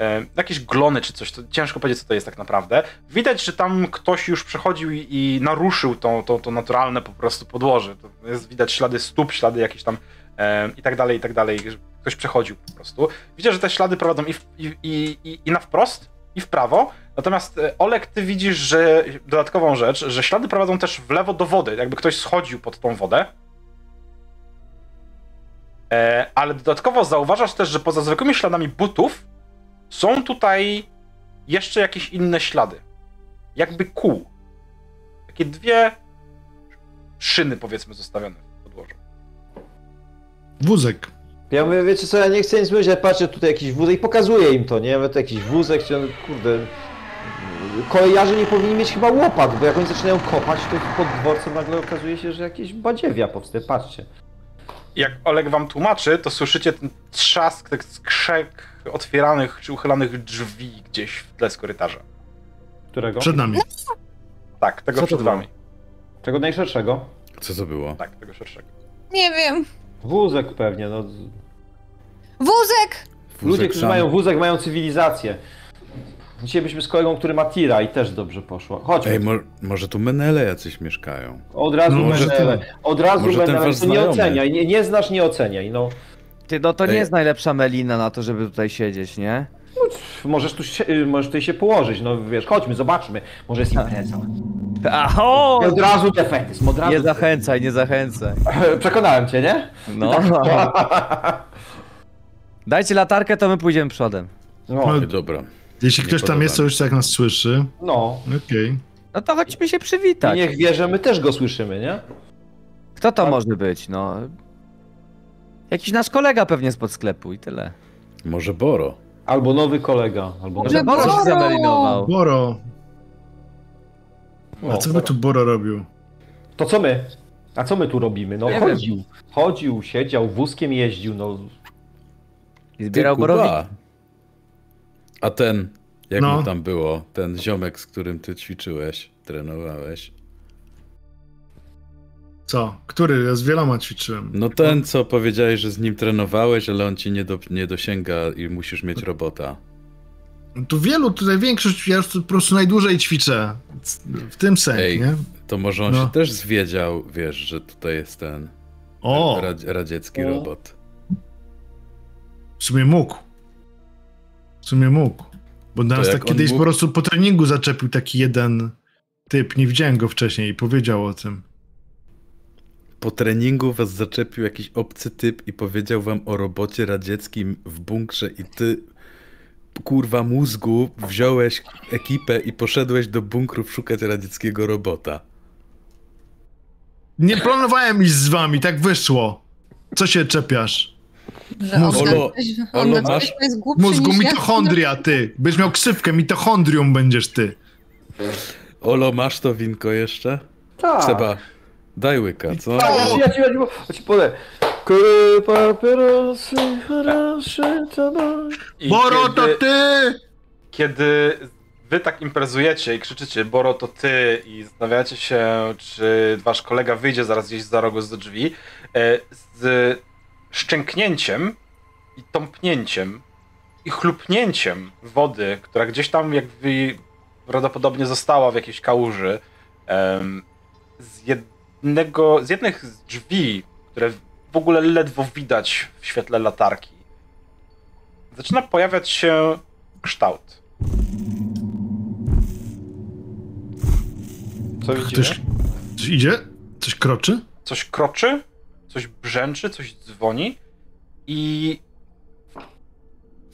e, jakieś glony czy coś, ciężko powiedzieć, co to jest tak naprawdę. Widać, że tam ktoś już przechodził i, naruszył to, to, to naturalne po prostu podłoże. To jest widać ślady stóp, ślady jakieś tam i tak dalej, i tak dalej, ktoś przechodził po prostu. Widzę, że te ślady prowadzą i, w, i, i, i na wprost, i w prawo. Natomiast e, Olek, ty widzisz, że dodatkową rzecz, że ślady prowadzą też w lewo do wody, jakby ktoś schodził pod tą wodę. E, ale dodatkowo zauważasz też, że poza zwykłymi śladami butów są tutaj jeszcze jakieś inne ślady. Jakby kół. Takie dwie szyny, powiedzmy, zostawione w podłożu. Wózek. Ja mówię, wiecie co, ja nie chcę nic mówić, ale patrzę tutaj jakiś wózek i pokazuję im to, nie? Ja mówię, to jakiś wózek, czy kurde... Kolejarze nie powinni mieć chyba łopat, bo jak oni zaczynają kopać, to pod dworcem nagle okazuje się, że jakieś badziewia powstaje, patrzcie. Jak Oleg wam tłumaczy, to słyszycie ten trzask, ten skrzek otwieranych czy uchylanych drzwi gdzieś w tle z korytarza. Którego? Przed nami. Tak, tego Co przed było? wami. Czego najszerszego? Co to było? Tak, tego szerszego. Nie wiem. Wózek pewnie, no. Wózek! Ludzie, którzy mają wózek, mają cywilizację. Dzisiaj byliśmy z kolegą, który ma tira i też dobrze poszło. Chodźmy. Ej, mo może tu menele jacyś mieszkają. Od razu No, Menele. Od razu Menele. To nie oceniaj. Nie, nie znasz, nie oceniaj. No, Ty, no to nie Ej. jest najlepsza melina na to, żeby tutaj siedzieć, nie? możesz, tu się, możesz tutaj się położyć. No wiesz, chodźmy, zobaczmy. Może jest impreza. Aho! I od razu defetyzm, od razu. Nie zachęcaj, nie zachęcaj. Przekonałem cię, nie? No. Dajcie latarkę, to my pójdziemy przodem. No, Ej, dobra. Jeśli Nie ktoś tam podoba jest, to już tak nas słyszy. no. Okej. No to chodźmy się I przywitać. niech wie, że my też go słyszymy, nie? Kto to Tak. może być, no? Jakiś nasz kolega pewnie spod sklepu i tyle. Może Boro. Albo nowy kolega, albo Może. Boro się zamelinował. Boro. No, A co by tu Boro robił? To co my? A co my tu robimy? No Nie chodził. Chodził, siedział, wózkiem jeździł, no. I zbierał. Kuba. A ten, jak No. mu tam było? Ten ziomek, z którym ty ćwiczyłeś, trenowałeś. Co? Który? Ja z wieloma ćwiczyłem. No ten, co powiedziałeś, że z nim trenowałeś, ale on ci nie, do, nie dosięga i musisz mieć robota. Tu wielu, tutaj większość, ja już po prostu najdłużej ćwiczę. W tym sensie, Ej. nie? To może on No. się też zwiedział, wiesz, że tutaj jest ten O, rad, radziecki O. robot. w sumie mógł. W sumie mógł. Bo nas tak kiedyś mógł- po prostu po treningu zaczepił taki jeden typ, nie widziałem go wcześniej i powiedział o tym. Po treningu was zaczepił jakiś obcy typ i powiedział wam o robocie radzieckim w bunkrze i ty, kurwa mózgu, wziąłeś ekipę i poszedłeś do bunkrów szukać radzieckiego robota. Nie planowałem iść z wami, tak wyszło. Co się czepiasz? Że Mózgu. Olo- masz- Mózgu mitochondria, ty. Będziesz miał ksywkę, mitochondrium będziesz ty. Olo, masz to winko jeszcze? Tak. Trzeba. Daj łyka, co? Tak, ja ci, ja ci, ja ci, ja ci Kury, papierosy, haraszy, tabak. I Boro, to kiedy, ty! kiedy wy tak imprezujecie i krzyczycie Boro to ty i zastanawiacie się, czy wasz kolega wyjdzie zaraz gdzieś za rogu z drzwi, e, z szczęknięciem i tąpnięciem i chlupnięciem wody, która gdzieś tam jakby prawdopodobnie została w jakiejś kałuży, em, z jednego, z jednych z drzwi, które w ogóle ledwo widać w świetle latarki, zaczyna pojawiać się kształt. Co widzimy? Ktoś, coś idzie? Coś kroczy? Coś kroczy, coś brzęczy, coś dzwoni i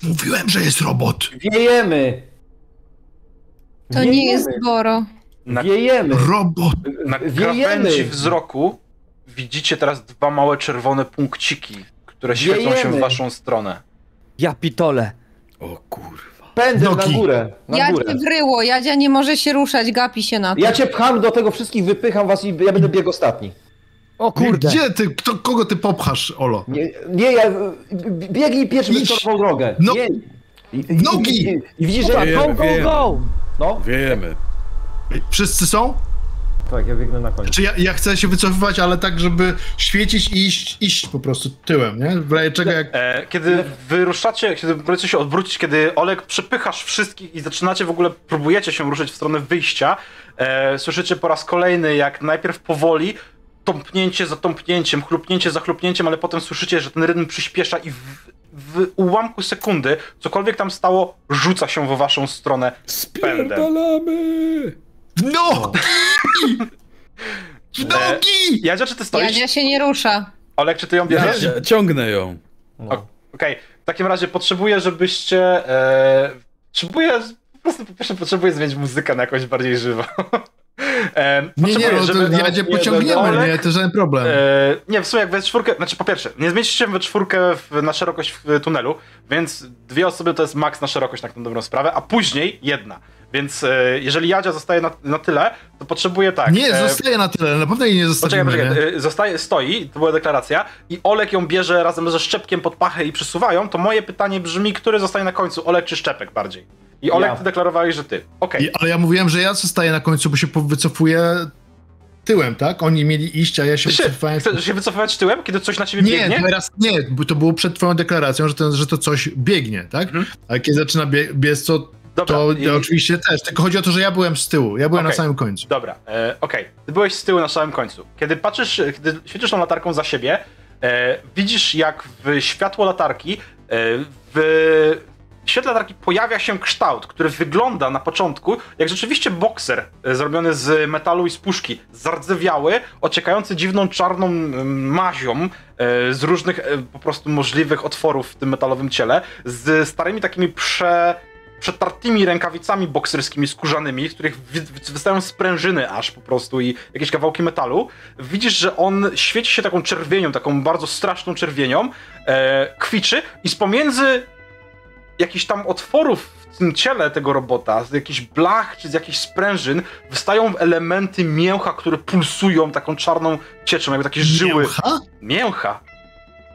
Mówiłem, że jest robot. Wiejemy! To nie jest Boro. na, Wiejemy! Robot. na wiejemy. krawędzi wzroku widzicie teraz dwa małe czerwone punkciki, które świecą się Wiejemy. w waszą stronę. Ja pitole. O kurwa. Pędzę na górę, na Jadzie górę. wryło, Jadzia nie może się ruszać, gapi się na to. Ja cię pcham do tego wszystkich, wypycham was i ja będę biegł ostatni. O kurde. Gdzie ty? Kto, kogo ty popchasz, Olo? Nie, nie ja... Biegnij pierwszy wyczerpał drogę. No- Nie. Nogi. I, i, I widzisz, że... Wiejemy, Go, go, wiejemy. go! No, Wiejemy. Wszyscy są? Tak, ja biegnę na końcu. Czy ja, ja chcę się wycofywać, ale tak, żeby świecić i iść, iść po prostu tyłem, nie? W razie czego jak... E, kiedy wyruszacie, kiedy próbujecie się odwrócić, kiedy Olek przepychasz wszystkich i zaczynacie w ogóle, próbujecie się ruszyć w stronę wyjścia, e, słyszycie po raz kolejny, jak najpierw powoli, tąpnięcie za tąpnięciem, chlupnięcie za chlupnięciem, ale potem słyszycie, że ten rytm przyspiesza i w, w ułamku sekundy, cokolwiek tam stało, rzuca się w waszą stronę pędem. Spierdalamy! W nogi! W nogi! Jadzia, czy ty stoisz? Jadzia się nie rusza. Olek, czy ty ją bierzesz? Ja, ciągnę ją. No. Okej, w takim razie potrzebuję, żebyście. E, potrzebuję. Po prostu po pierwsze potrzebuję zmienić muzykę na jakąś bardziej żywą. e, Nie, nie, no to żeby- ja cię nie, pociągniemy, Olek- nie? To żaden problem. E, nie, w sumie jak we czwórkę, znaczy po pierwsze, nie zmieścicie się we czwórkę w, na szerokość w tunelu, więc dwie osoby to jest maks na szerokość, tak na dobrą sprawę, a później jedna. Więc e, jeżeli Jadzia zostaje na, na tyle, to potrzebuję tak. Nie, e, zostaje na tyle, na pewno jej nie Poczekaj, zostawimy, poczekaj, nie? y, zostaje, stoi, to była deklaracja, i Olek ją bierze razem ze Szczepkiem pod pachę i przesuwają, to moje pytanie brzmi, który zostaje na końcu, Olek czy Szczepek bardziej? I Olek, Ja. ty deklarowałeś, że ty. Okej, I, ale ja mówiłem, że ja zostaję na końcu, bo się wycofuję tyłem, tak? Oni mieli iść, a ja się ty się, wycofywałem... chcesz się wycofywać tyłem, kiedy coś na ciebie Nie, biegnie? teraz nie, bo to było przed twoją deklaracją, że to, że to coś biegnie, tak? Mhm. A kiedy zaczyna bie, biec, to, Dobra, to i- oczywiście też. Tylko chodzi o to, że ja byłem z tyłu, ja byłem Okej. na samym końcu. Dobra, e, okej. Ty byłeś z tyłu na samym końcu. Kiedy patrzysz, kiedy świecisz tą latarką za siebie, e, widzisz jak w światło latarki, e, w świetle latarki pojawia się kształt, który wygląda na początku jak rzeczywiście bokser e, zrobiony z metalu i z puszki, zardzewiały, ociekający dziwną czarną mazią e, z różnych e, po prostu możliwych otworów w tym metalowym ciele, z starymi takimi prze przetartymi rękawicami bokserskimi skórzanymi, z których wy- wy- wystają sprężyny aż po prostu i jakieś kawałki metalu. Widzisz, że on świeci się taką czerwienią, taką bardzo straszną czerwienią, e, kwiczy i z pomiędzy jakichś tam otworów w tym ciele tego robota, z jakichś blach czy z jakichś sprężyn, wystają elementy mięcha, które pulsują taką czarną cieczą, jakby takie żyły Mięcha? mięcha.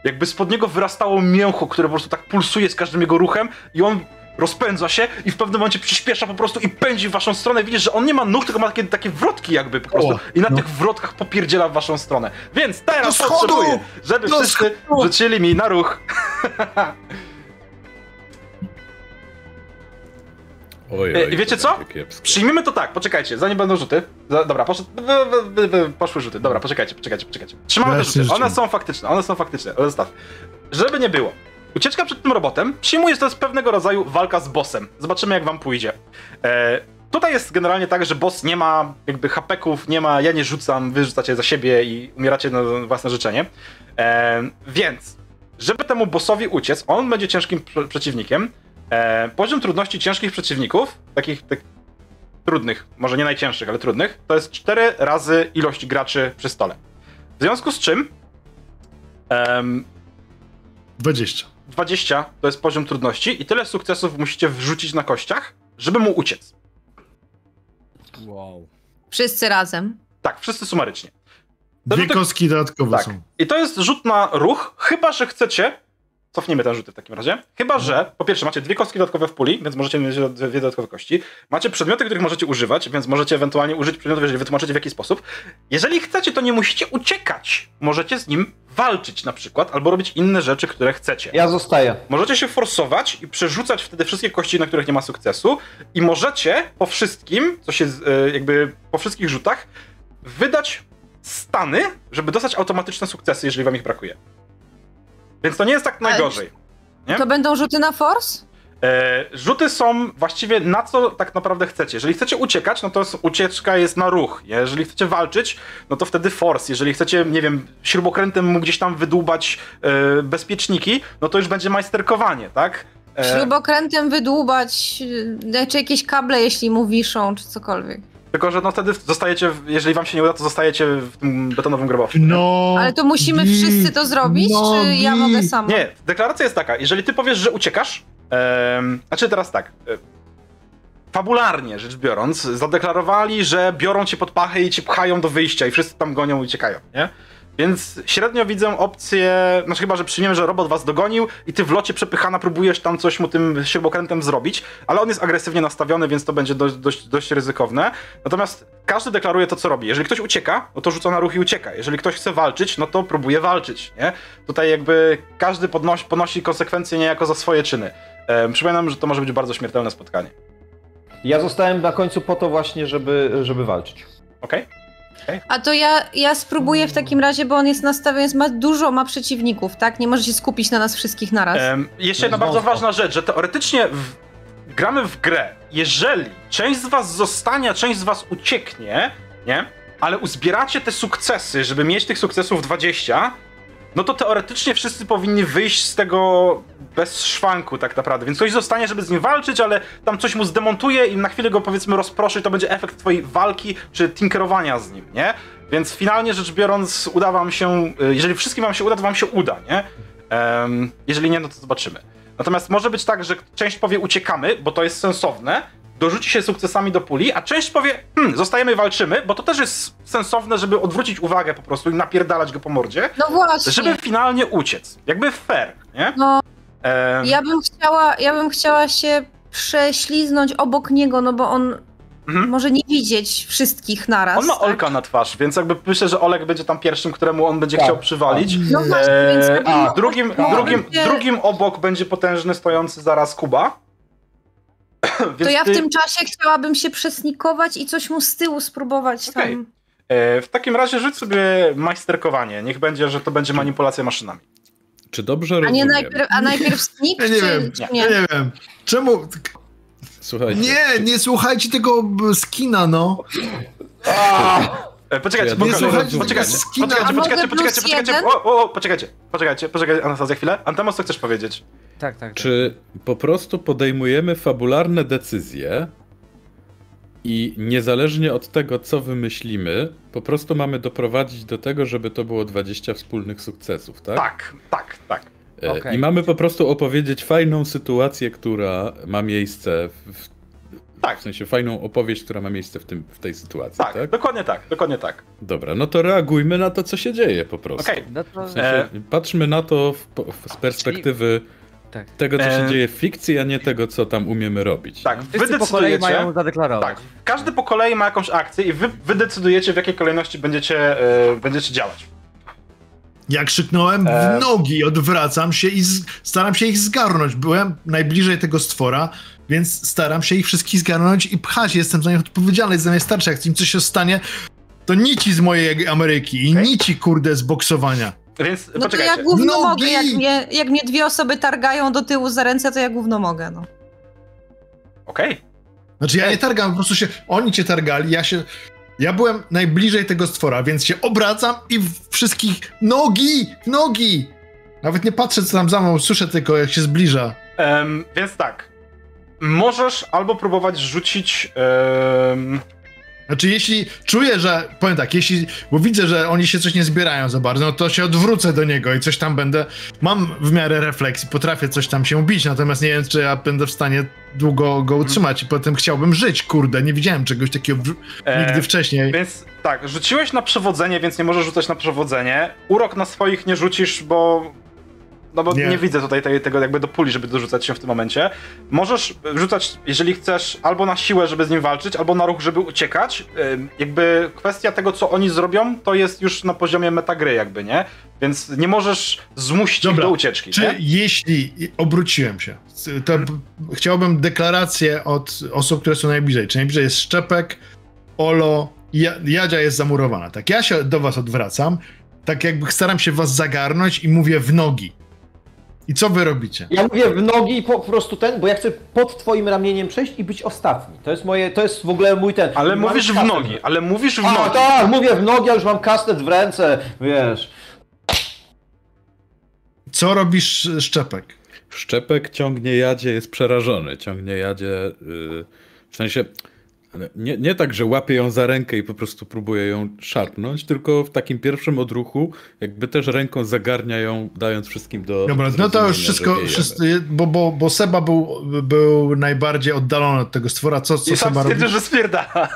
Jakby spod niego wyrastało mięcho, które po prostu tak pulsuje z każdym jego ruchem i on rozpędza się i w pewnym momencie przyspiesza po prostu i pędzi w waszą stronę. Widzisz, że on nie ma nóg, tylko ma takie, takie wrotki jakby po prostu O, i na no. tych wrotkach popierdziela w waszą stronę. Więc teraz potrzebuję, żeby Do wszyscy schodu! rzucili mi na ruch. Oj, E, oj, i wiecie co? Przyjmijmy to tak, poczekajcie, zanim będą rzuty. Dobra, wy, poszły rzuty. Dobra, poczekajcie, poczekajcie, poczekajcie. Trzymamy te rzuty. One są faktyczne, one są faktyczne, zostaw. Żeby nie było. Ucieczka przed tym robotem przyjmuję, że to jest pewnego rodzaju walka z bossem. Zobaczymy, jak wam pójdzie. E, tutaj jest generalnie tak, że boss nie ma jakby hapeków, nie ma, ja nie rzucam, wy rzucacie za siebie i umieracie na własne życzenie. E, więc, żeby temu bossowi uciec, on będzie ciężkim pr- przeciwnikiem. E, poziom trudności ciężkich przeciwników, takich tak, trudnych, może nie najcięższych, ale trudnych, to jest 4 razy ilość graczy przy stole. W związku z czym em, 20. 20 to jest poziom trudności i tyle sukcesów musicie wrzucić na kościach, żeby mu uciec. Wow. Wszyscy razem. Tak, wszyscy sumarycznie. Dwie kostki dodatkowe Tak. są. I to jest rzut na ruch, chyba że chcecie. Cofniemy ten rzuty w takim razie. Chyba, że po pierwsze macie dwie kostki dodatkowe w puli, więc możecie mieć dwie dodatkowe kości. Macie przedmioty, których możecie używać, więc możecie ewentualnie użyć przedmiotów, jeżeli wytłumaczycie w jaki sposób. Jeżeli chcecie, to nie musicie uciekać. Możecie z nim walczyć na przykład, albo robić inne rzeczy, które chcecie. Ja zostaję. Możecie się forsować i przerzucać wtedy wszystkie kości, na których nie ma sukcesu i możecie po wszystkim, co się e, jakby po wszystkich rzutach, wydać stany, żeby dostać automatyczne sukcesy, jeżeli wam ich brakuje. Więc to nie jest tak najgorzej. Nie? To będą rzuty na force? E, rzuty są właściwie na co tak naprawdę chcecie. Jeżeli chcecie uciekać, no to ucieczka jest na ruch. Jeżeli chcecie walczyć, no to wtedy force. Jeżeli chcecie, nie wiem, śrubokrętem mu gdzieś tam wydłubać e, bezpieczniki, no to już będzie majsterkowanie, tak? E, Śrubokrętem wydłubać, y, czy jakieś kable, jeśli mu wiszą, czy cokolwiek. Tylko, że no wtedy zostajecie, jeżeli wam się nie uda, to zostajecie w tym betonowym grobowcu. No. Ale to musimy wszyscy to zrobić, no czy ja mogę sama? Nie, deklaracja jest taka, jeżeli ty powiesz, że uciekasz, em, znaczy teraz tak, e, fabularnie rzecz biorąc, zadeklarowali, że biorą cię pod pachę i cię pchają do wyjścia i wszyscy tam gonią i uciekają, nie? Więc średnio widzę opcję, znaczy chyba, że przyjmiemy, że robot was dogonił i ty w locie przepychana próbujesz tam coś mu tym śrubokrętem zrobić, ale on jest agresywnie nastawiony, więc to będzie dość, dość, dość ryzykowne. Natomiast każdy deklaruje to, co robi. Jeżeli ktoś ucieka, no to rzuca na ruch i ucieka. Jeżeli ktoś chce walczyć, no to próbuje walczyć, nie? Tutaj jakby każdy podnosi, ponosi konsekwencje niejako za swoje czyny. E, przypominam, że to może być bardzo śmiertelne spotkanie. Ja zostałem na końcu po to właśnie, żeby, żeby walczyć. Okej? A to ja, ja spróbuję w takim razie, bo on jest nastawiony, jest, ma dużo ma przeciwników, tak? Nie może się skupić na nas wszystkich naraz. Em, jeszcze jedna bardzo ważna rzecz, że teoretycznie w, gramy w grę. Jeżeli część z was zostanie, a część z was ucieknie, nie? Ale uzbieracie te sukcesy, żeby mieć tych sukcesów 20, no to teoretycznie wszyscy powinni wyjść z tego bez szwanku tak naprawdę. Więc ktoś zostanie, żeby z nim walczyć, ale tam coś mu zdemontuje i na chwilę go powiedzmy rozproszy, to będzie efekt twojej walki czy tinkerowania z nim, nie? Więc finalnie rzecz biorąc, uda wam się, y, jeżeli wszystkim wam się uda, to wam się uda, nie? Em, jeżeli nie, no to zobaczymy. Natomiast może być tak, że część powie uciekamy, bo to jest sensowne, dorzuci się sukcesami do puli, a część powie hmm, zostajemy walczymy, bo to też jest sensowne, żeby odwrócić uwagę po prostu i napierdalać go po mordzie, No właśnie. żeby finalnie uciec. Jakby fair, nie? No, ja bym chciała, ja bym chciała się prześliznąć obok niego, no bo on Mhm. może nie widzieć wszystkich naraz. On ma tak? Olka na twarz, więc jakby myślę, że Olek będzie tam pierwszym, któremu on będzie Tak, chciał przywalić. No właśnie, Eee, więc bym- a drugim, drugim obok będzie potężny stojący zaraz Kuba. To ja w ty- tym czasie chciałabym się przesnikować i coś mu z tyłu spróbować Okej. tam. E, w takim razie rzuć sobie majsterkowanie. Niech będzie, że to będzie manipulacja maszynami. Czy dobrze A nie rozumiem? najpierw, a najpierw sneak, Ja nie czy, wiem. czy Ja nie? nie wiem. Czemu? Słuchajcie. Nie, nie słuchajcie tego skina, no. E, poczekajcie, Ja poczekajcie, poczekajcie, poczekajcie, plus poczekajcie, poczekajcie, jeden? o, o, o, poczekajcie, poczekajcie, poczekajcie, Anastazja, chwilę. Antemos, co chcesz powiedzieć? Tak, tak. tak. Czy po prostu podejmujemy fabularne decyzje i niezależnie od tego, co wymyślimy, po prostu mamy doprowadzić do tego, żeby to było 20 wspólnych sukcesów, tak? Tak, tak, tak. E, Okej. I mamy po prostu opowiedzieć fajną sytuację, która ma miejsce, w, w, Tak. w sensie fajną opowieść, która ma miejsce w, tym, w tej sytuacji, Tak, tak? dokładnie tak, dokładnie tak. Dobra, no to reagujmy na to, co się dzieje po prostu. Okej. No to... W sensie, patrzmy na to w, w, z perspektywy Tak. tego, co się E, dzieje w fikcji, a nie tego, co tam umiemy robić. Tak, Wszyscy wy po kolei decydujecie. mają zadeklarować. Tak, każdy po kolei ma jakąś akcję i wy, wy decydujecie, w jakiej kolejności będziecie, e, będziecie działać. Ja krzyknąłem E. w nogi, odwracam się i z... staram się ich zgarnąć. Byłem najbliżej tego stwora, więc staram się ich wszystkich zgarnąć i pchać. Jestem za nich odpowiedzialny, jestem najstarszy. Jak im coś się stanie, to nici z mojej Ameryki i Okej. nici, kurde, z boksowania. Więc No to poczekajcie. ja gówno Nogi! mogę, jak mnie, jak mnie dwie osoby targają do tyłu za ręce, to ja gówno mogę, no. Okej. Znaczy ja nie targam, po prostu się, oni cię targali, ja się, ja byłem najbliżej tego stwora, więc się obracam i wszystkich nogi, nogi! Nawet nie patrzę, co tam za mną, słyszę tylko, jak się zbliża. Em, więc tak. Możesz albo próbować rzucić. em, Znaczy, jeśli czuję, że, powiem tak, jeśli, bo widzę, że oni się coś nie zbierają za bardzo, no to się odwrócę do niego i coś tam będę, mam w miarę refleksji, potrafię coś tam się bić, natomiast nie wiem, czy ja będę w stanie długo go utrzymać i potem chciałbym żyć, kurde, nie widziałem czegoś takiego w, E, nigdy wcześniej. Więc tak, rzuciłeś na przewodzenie, więc nie możesz rzucać na przewodzenie. Urok na swoich nie rzucisz, bo. No bo nie, Nie. widzę tutaj tej, tego jakby do puli, żeby dorzucać się w tym momencie. Możesz rzucać, jeżeli chcesz, albo na siłę, żeby z nim walczyć, albo na ruch, żeby uciekać. Jakby kwestia tego, co oni zrobią, to jest już na poziomie metagry jakby, nie? Więc nie możesz zmusić ich Dobra, do ucieczki, Czy nie? jeśli obróciłem się, to b- chciałbym deklarację od osób, które są najbliżej. Czy najbliżej jest Szczepek, Olo, ja, Jadzia jest zamurowana. Tak, ja się do was odwracam, tak jakby staram się was zagarnąć i mówię w nogi. I co wy robicie? Ja mówię w nogi i po, prostu ten, bo ja chcę pod twoim ramieniem przejść i być ostatni. To jest moje, to jest w ogóle mój ten... Ale mam mówisz w kastet. nogi, ale mówisz w A, nogi. tak, mówię w nogi, a już mam kastet w ręce, wiesz. Co robisz, Szczepek? Szczepek ciągnie jadzie, jest przerażony. Ciągnie jadzie, yy, w sensie nie, nie tak, że łapie ją za rękę i po prostu próbuje ją szarpnąć, tylko w takim pierwszym odruchu jakby też ręką zagarnia ją, dając wszystkim do Dobra, no to już wszystko, bo, bo, bo Seba był, był najbardziej oddalony od tego stwora. Co, co I sam Seba robi? stwierdził, że spierdala.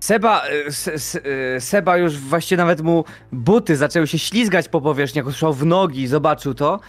Seba, S- S- y, Seba już właściwie nawet mu buty zaczęły się ślizgać po powierzchni, jak usłyszał w nogi, zobaczył to.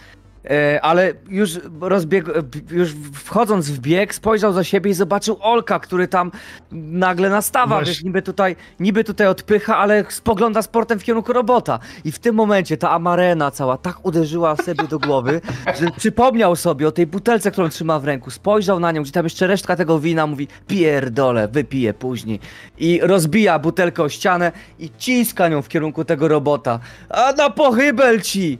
E, Ale już rozbiegł, już wchodząc w bieg, spojrzał za siebie i zobaczył Olka, który tam nagle nastawa, Właśnie. wiesz, niby tutaj, niby tutaj odpycha, ale spogląda sportem w kierunku robota. I w tym momencie ta amarena cała tak uderzyła sobie do głowy, że przypomniał sobie o tej butelce, którą trzyma w ręku, spojrzał na nią, gdzie tam jeszcze resztka tego wina, mówi pierdolę, wypiję później. I rozbija butelkę o ścianę i ciska nią w kierunku tego robota. A na pochybel ci!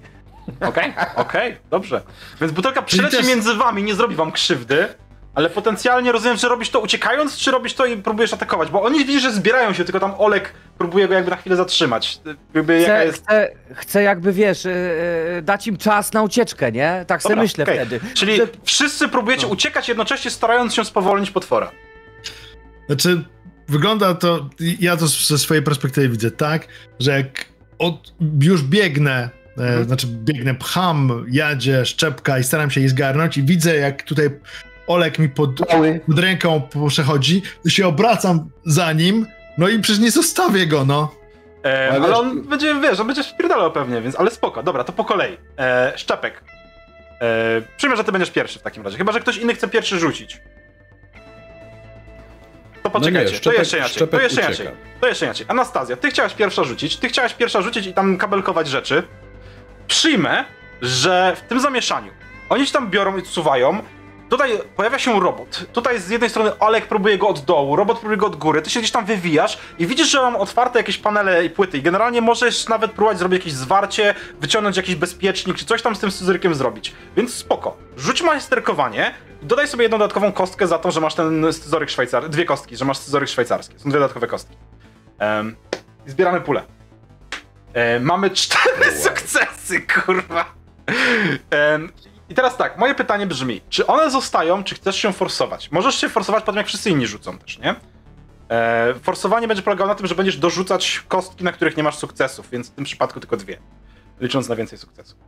Okej, okej, dobrze. Więc butelka przyleci też- między wami, nie zrobi wam krzywdy, ale potencjalnie rozumiem, że robisz to uciekając, czy robisz to i próbujesz atakować? Bo oni widzisz, że zbierają się, tylko tam Olek próbuje go jakby na chwilę zatrzymać. Jakby jaka Chcę, jest... chcę, chcę jakby, wiesz, yy, dać im czas na ucieczkę, nie? Tak sobie Dobra, myślę okej. wtedy. Czyli Że- wszyscy próbujecie No. uciekać, jednocześnie starając się spowolnić potwora. Znaczy, wygląda to, ja to ze swojej perspektywy widzę tak, że jak od, już biegnę, e, znaczy biegnę, pcham, jadzie, szczepka i staram się jej zgarnąć i widzę, jak tutaj Olek mi pod, pod ręką przechodzi, to się obracam za nim, no i przecież nie zostawię go, no. E, Ale on będzie, wiesz, on będzie wpierdalał pewnie, więc, ale spoko, dobra, to po kolei. E, Szczepek. E, przyjmę, że ty będziesz pierwszy w takim razie, chyba, że ktoś inny chce pierwszy rzucić. To poczekajcie, to Szczepek- jeszcze inaczej, to jeszcze inaczej, to jeszcze inaczej. Anastazja, ty chciałaś pierwsza rzucić, ty chciałaś pierwsza rzucić i tam kabelkować rzeczy. Przyjmę, że w tym zamieszaniu oni się tam biorą i odsuwają, Tutaj pojawia się robot. Tutaj z jednej strony Olek próbuje go od dołu, robot próbuje go od góry, ty się gdzieś tam wywijasz i widzisz, że mam otwarte jakieś panele i płyty i generalnie możesz nawet próbować zrobić jakieś zwarcie, wyciągnąć jakiś bezpiecznik, czy coś tam z tym scyzorykiem zrobić. Więc spoko. Rzuć majsterkowanie dodaj sobie jedną dodatkową kostkę za to, że masz ten scyzoryk szwajcarski. Dwie kostki, że masz scyzoryk szwajcarski. Są dwie dodatkowe kostki. Um, zbieramy pulę. E, mamy cztery sukcesy, kurwa. Em, I teraz tak, moje pytanie brzmi, czy one zostają, czy chcesz się forsować? Możesz się forsować potem, jak wszyscy inni rzucą też, nie? E, forsowanie będzie polegało na tym, że będziesz dorzucać kostki, na których nie masz sukcesów, więc w tym przypadku tylko dwie, licząc na więcej sukcesów.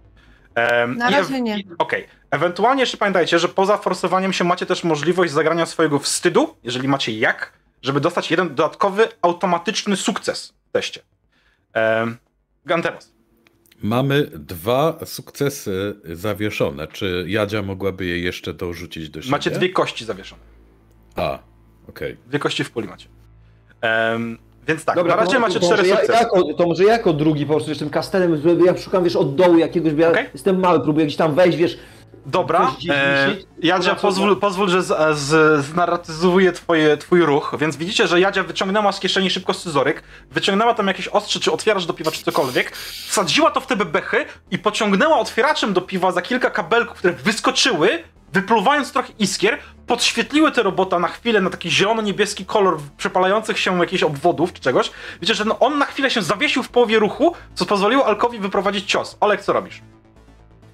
Em, Na razie ew- nie. Okej. Ewentualnie jeszcze pamiętajcie, że poza forsowaniem się macie też możliwość zagrania swojego wstydu, jeżeli macie jak, żeby dostać jeden dodatkowy, automatyczny sukces w teście. Um, Ganteros. Mamy dwa sukcesy zawieszone. Czy Jadzia mogłaby je jeszcze dorzucić do siebie? Macie dwie kości zawieszone. A, okej. Dwie kości w puli macie. Em, więc tak, Dobra, na razie to, macie to, cztery ja, sukcesy. jako, to może ja jako drugi po prostu wiesz, tym kastelem, ja szukam, wiesz, od dołu jakiegoś, bo ja Okej. jestem mały, próbuję gdzieś tam wejść, wiesz, Dobra, e? Jadzia, pozwól, pozwól że z, z, znarratyzuję twoje, twój ruch, więc widzicie, że Jadzia wyciągnęła z kieszeni szybko scyzoryk, wyciągnęła tam jakieś ostrze, czy otwierasz do piwa, czy cokolwiek, wsadziła to w te bebechy i pociągnęła otwieraczem do piwa za kilka kabelków, które wyskoczyły, wypluwając trochę iskier, podświetliły te robota na chwilę na taki zielono-niebieski kolor przepalających się jakichś obwodów czy czegoś. Widzicie, że no on na chwilę się zawiesił w połowie ruchu, co pozwoliło Alkowi wyprowadzić cios. Olek, co robisz?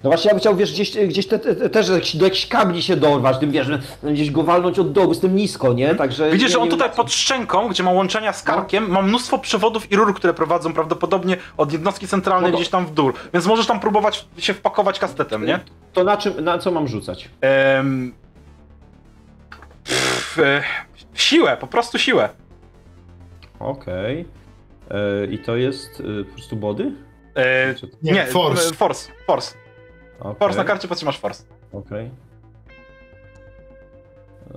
No właśnie, ja bym chciał, wiesz, gdzieś, gdzieś te, te, te, też do jakichś kabli się dorwać, tym wiesz, gdzieś go walnąć od dołu, jestem nisko, nie? Także... Widzisz, że on tutaj pod szczęką, gdzie ma łączenia z karkiem, ma mnóstwo przewodów i rur, które prowadzą prawdopodobnie od jednostki centralnej No gdzieś tam w dół. Więc możesz tam próbować się wpakować kastetem, nie? To na czym, na co mam rzucać? Em, pff, e, siłę, po prostu siłę. Okej. E, I to jest e, po prostu body? E, Nie, nie, force. e, Force, force. Okej, Force na karcie potrzymasz force. Okej. E,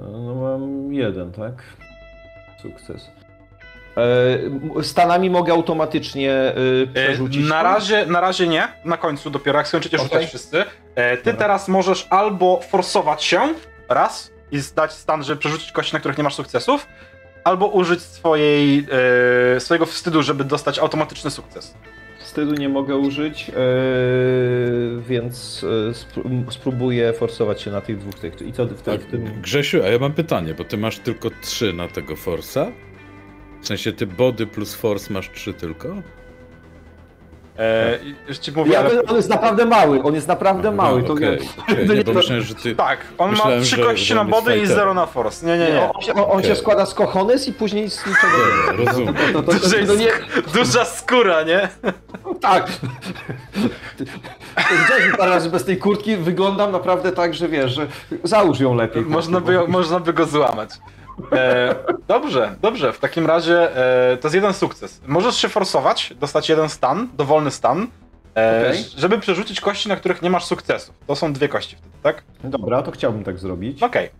No mam jeden, tak? Sukces. E, Stanami mogę automatycznie e, przerzucić? Na razie, na razie nie, na końcu dopiero, jak skończycie Okej. rzucać wszyscy. Ty Dobra. teraz możesz albo forsować się, raz, i zdać stan, żeby przerzucić kości, na których nie masz sukcesów, albo użyć swojej, swojego wstydu, żeby dostać automatyczny sukces. Wstydu nie mogę użyć, e, więc e, spró- spróbuję forsować się na tych dwóch tych. I co w, w tym... Grzesiu, a ja mam pytanie, bo ty masz tylko 3 na tego Force'a? W sensie ty body plus Force masz 3 tylko? E, i już ci mówię, Ja, ale... on jest naprawdę mały, on jest naprawdę mały. No, To nie- okej, to nie, nie- bo myślałem, że ty... Tak, on Myślałem, ma trzy kości na body i zero na force. Nie, nie, nie. On, się, on, on się składa z kochones i później z niczego nie rozumiem. to, to, to, to, to nie, Duża skóra, nie? Tak. Widziałeś parę razy bez tej kurtki, wyglądam naprawdę tak, że wiesz, że załóż ją lepiej. Można by, można by go złamać. E, dobrze, dobrze. W takim razie e, to jest jeden sukces. Możesz się forsować, dostać jeden stan, dowolny stan, e, Okej. żeby przerzucić kości, na których nie masz sukcesów. To są dwie kości wtedy, tak? Dobra, to chciałbym tak zrobić. Okej.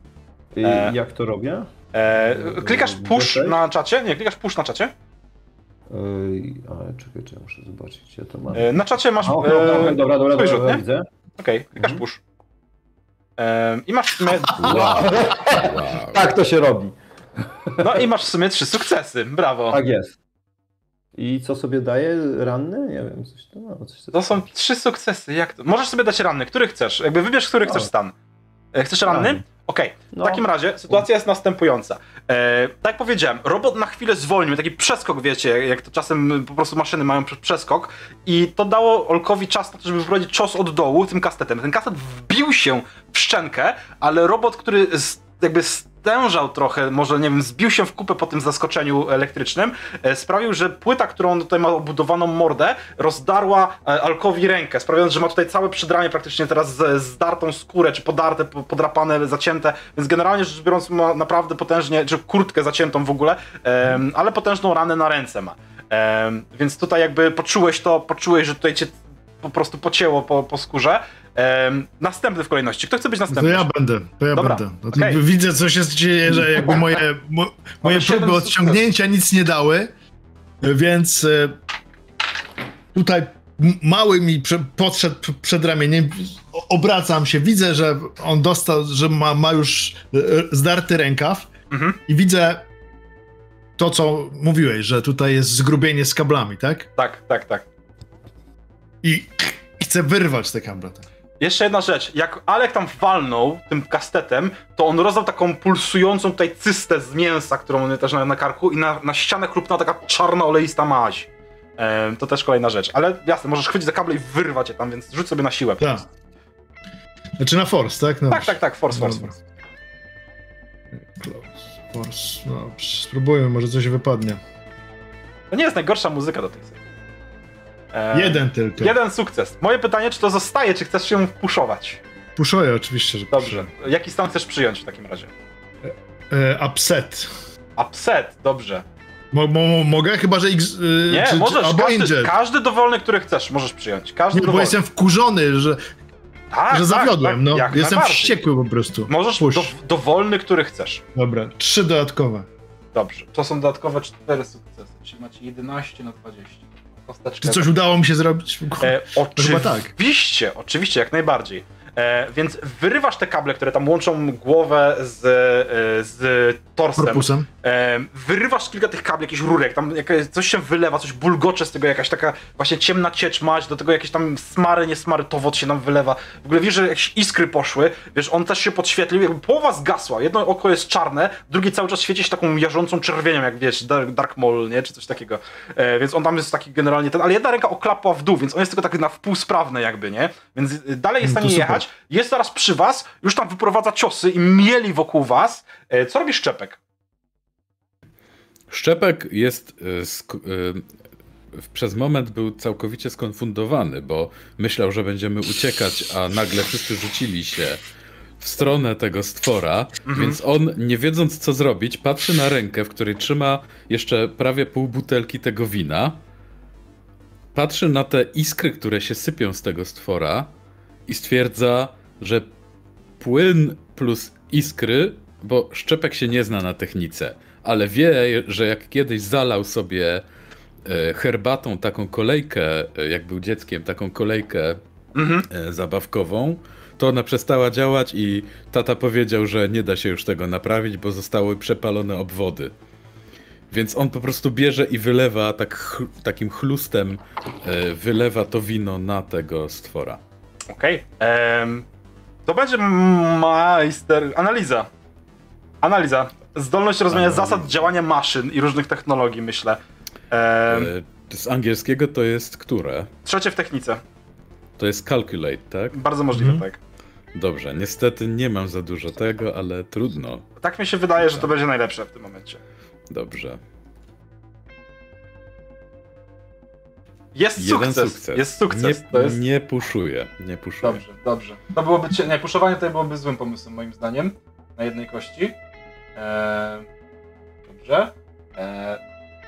I E. Jak to robię? E, Klikasz push Okej. na czacie? Nie, klikasz push na czacie. Ej, ale czekaj, czy ja muszę zobaczyć, gdzie to mam. E, na czacie masz. A, E, okej, dobra, dobra, dobra, dobra, rzut, nie? widzę. Okej, klikasz Mhm. push. I masz w sumie. Wow, wow. Tak to się robi. No i masz w sumie trzy sukcesy. Brawo. Tak jest. I co sobie daje? Ranny? Nie wiem, coś to ma. Coś To są trzy sukcesy. Jak to? Możesz sobie dać ranny. Który chcesz? Jakby wybierz, który chcesz stan. E, Chcesz ranny? Ranny. Okej. W No. takim razie sytuacja jest następująca. E, tak jak powiedziałem, robot na chwilę zwolnił, taki przeskok, wiecie, jak to czasem po prostu maszyny mają prze- przeskok i to dało Olkowi czas na to, żeby wyprowadzić cios od dołu tym kastetem. Ten kastet wbił się w szczękę, ale robot, który z, jakby stężał trochę, może nie wiem, zbił się w kupę po tym zaskoczeniu elektrycznym, e, sprawił, że płyta, którą tutaj ma obudowaną mordę, rozdarła e, Alkowi rękę, sprawiając, że ma tutaj całe przydranie praktycznie teraz z, zdartą skórę, czy podarte, po- podrapane, zacięte, więc generalnie rzecz biorąc ma naprawdę potężnie, czy kurtkę zaciętą w ogóle, ale potężną ranę na ręce ma. Więc tutaj jakby poczułeś to, poczułeś, że tutaj cię po prostu pocięło po, po skórze. Em, następny w kolejności. Kto chce być To następny? ja będę, to ja Dobra, będę. No to okej. Widzę, co się dzieje, że jakby moje, mo, moje próby odciągnięcia nic nie dały, więc e, tutaj mały mi prze, podszedł przed ramieniem, obracam się, widzę, że on dostał, że ma, ma już e, zdarty rękaw Mhm. i widzę to, co mówiłeś, że tutaj jest zgrubienie z kablami, tak? Tak, tak, tak. I chcę wyrwać te kable. Tak. Jeszcze jedna rzecz. Jak Alek tam walnął tym kastetem, to on rozdał taką pulsującą tutaj cystę z mięsa, którą on też na, na karku i na, na ścianę chrupnęła taka czarna, oleista maź. Em, to też kolejna rzecz. Ale jasne, możesz chwycić za kable i wyrwać je tam, więc rzuć sobie na siłę. Tak. Znaczy na force, tak? No, Tak, tak, tak, force, force, force. Close. Force. No, spróbujmy, może coś wypadnie. To nie jest najgorsza muzyka do tej serii. Jeden tylko. Jeden sukces. Moje pytanie, czy to zostaje, czy chcesz się puszować? Puszuję oczywiście, że Dobrze. Jaki stan chcesz przyjąć w takim razie? puszuję. E, upset. Upset, dobrze. Mo, mo, mo- mogę? Chyba, że X. y, Nie, czy, możesz, czy, każdy, każdy dowolny, który chcesz, możesz przyjąć. Każdy Nie, bo dowolny. jestem wkurzony, że, tak, że zawiodłem. tak, no. jak Jestem wściekły po prostu. Możesz do, dowolny, który chcesz. Dobra, trzy dodatkowe. Dobrze. To są dodatkowe 4 sukcesy, czyli macie 11 na 20. Czy coś udało mi się zrobić? E, chyba tak. oczywiście, oczywiście, jak najbardziej. E, więc wyrywasz te kable, które tam łączą głowę z, e, z torsem. Korpusem. E, wyrywasz kilka tych kabli, jakichś rurek, tam jakaś, coś się wylewa, coś bulgocze z tego, jakaś taka właśnie ciemna ciecz mać, do tego jakieś tam smary, nie smary, to wod się nam wylewa. W ogóle wiesz, że jakieś iskry poszły, wiesz, on też się podświetlił, jakby połowa zgasła, jedno oko jest czarne, drugie cały czas świeci się taką jarzącą czerwienią, jak wiesz, Dark, Dark Maul, nie, czy coś takiego. E, więc on tam jest taki generalnie ten, ale jedna ręka oklapła w dół, więc on jest tylko taki na wpół sprawny jakby, nie? Więc y, dalej jest w stanie super. Jest teraz przy was, już tam wyprowadza ciosy i mieli wokół was. E, co robi Szczepek? Szczepek jest sk- y, przez moment był całkowicie skonfundowany, bo myślał, że będziemy uciekać, a nagle wszyscy rzucili się w stronę tego stwora, więc on, nie wiedząc co zrobić, patrzy na rękę, w której trzyma jeszcze prawie pół butelki tego wina, patrzy na te iskry, które się sypią z tego stwora i stwierdza, że płyn plus iskry, bo Szczepek się nie zna na technice, ale wie, że jak kiedyś zalał sobie e, herbatą taką kolejkę, e, jak był dzieckiem, taką kolejkę Mhm. e, zabawkową, to ona przestała działać i tata powiedział, że nie da się już tego naprawić, bo zostały przepalone obwody. Więc on po prostu bierze i wylewa tak, takim chlustem, wylewa to wino na tego stwora. Okej. em, To będzie majster. Analiza. Analiza. Zdolność rozumienia Analiza. zasad działania maszyn i różnych technologii, myślę. E, z angielskiego to jest które? Trzecie w technice. To jest calculate, tak? Bardzo możliwe, Mhm. tak. Dobrze, niestety nie mam za dużo tego, ale trudno. Tak mi się wydaje, że to będzie najlepsze w tym momencie. Dobrze. Jest Jeden sukces. sukces. Jest sukces. Nie, to jest... nie puszuję, nie puszuję. Dobrze, dobrze. To byłoby. cie- Nie, puszowanie tutaj byłoby złym pomysłem, moim zdaniem. Na jednej kości. Eee, dobrze. Eee,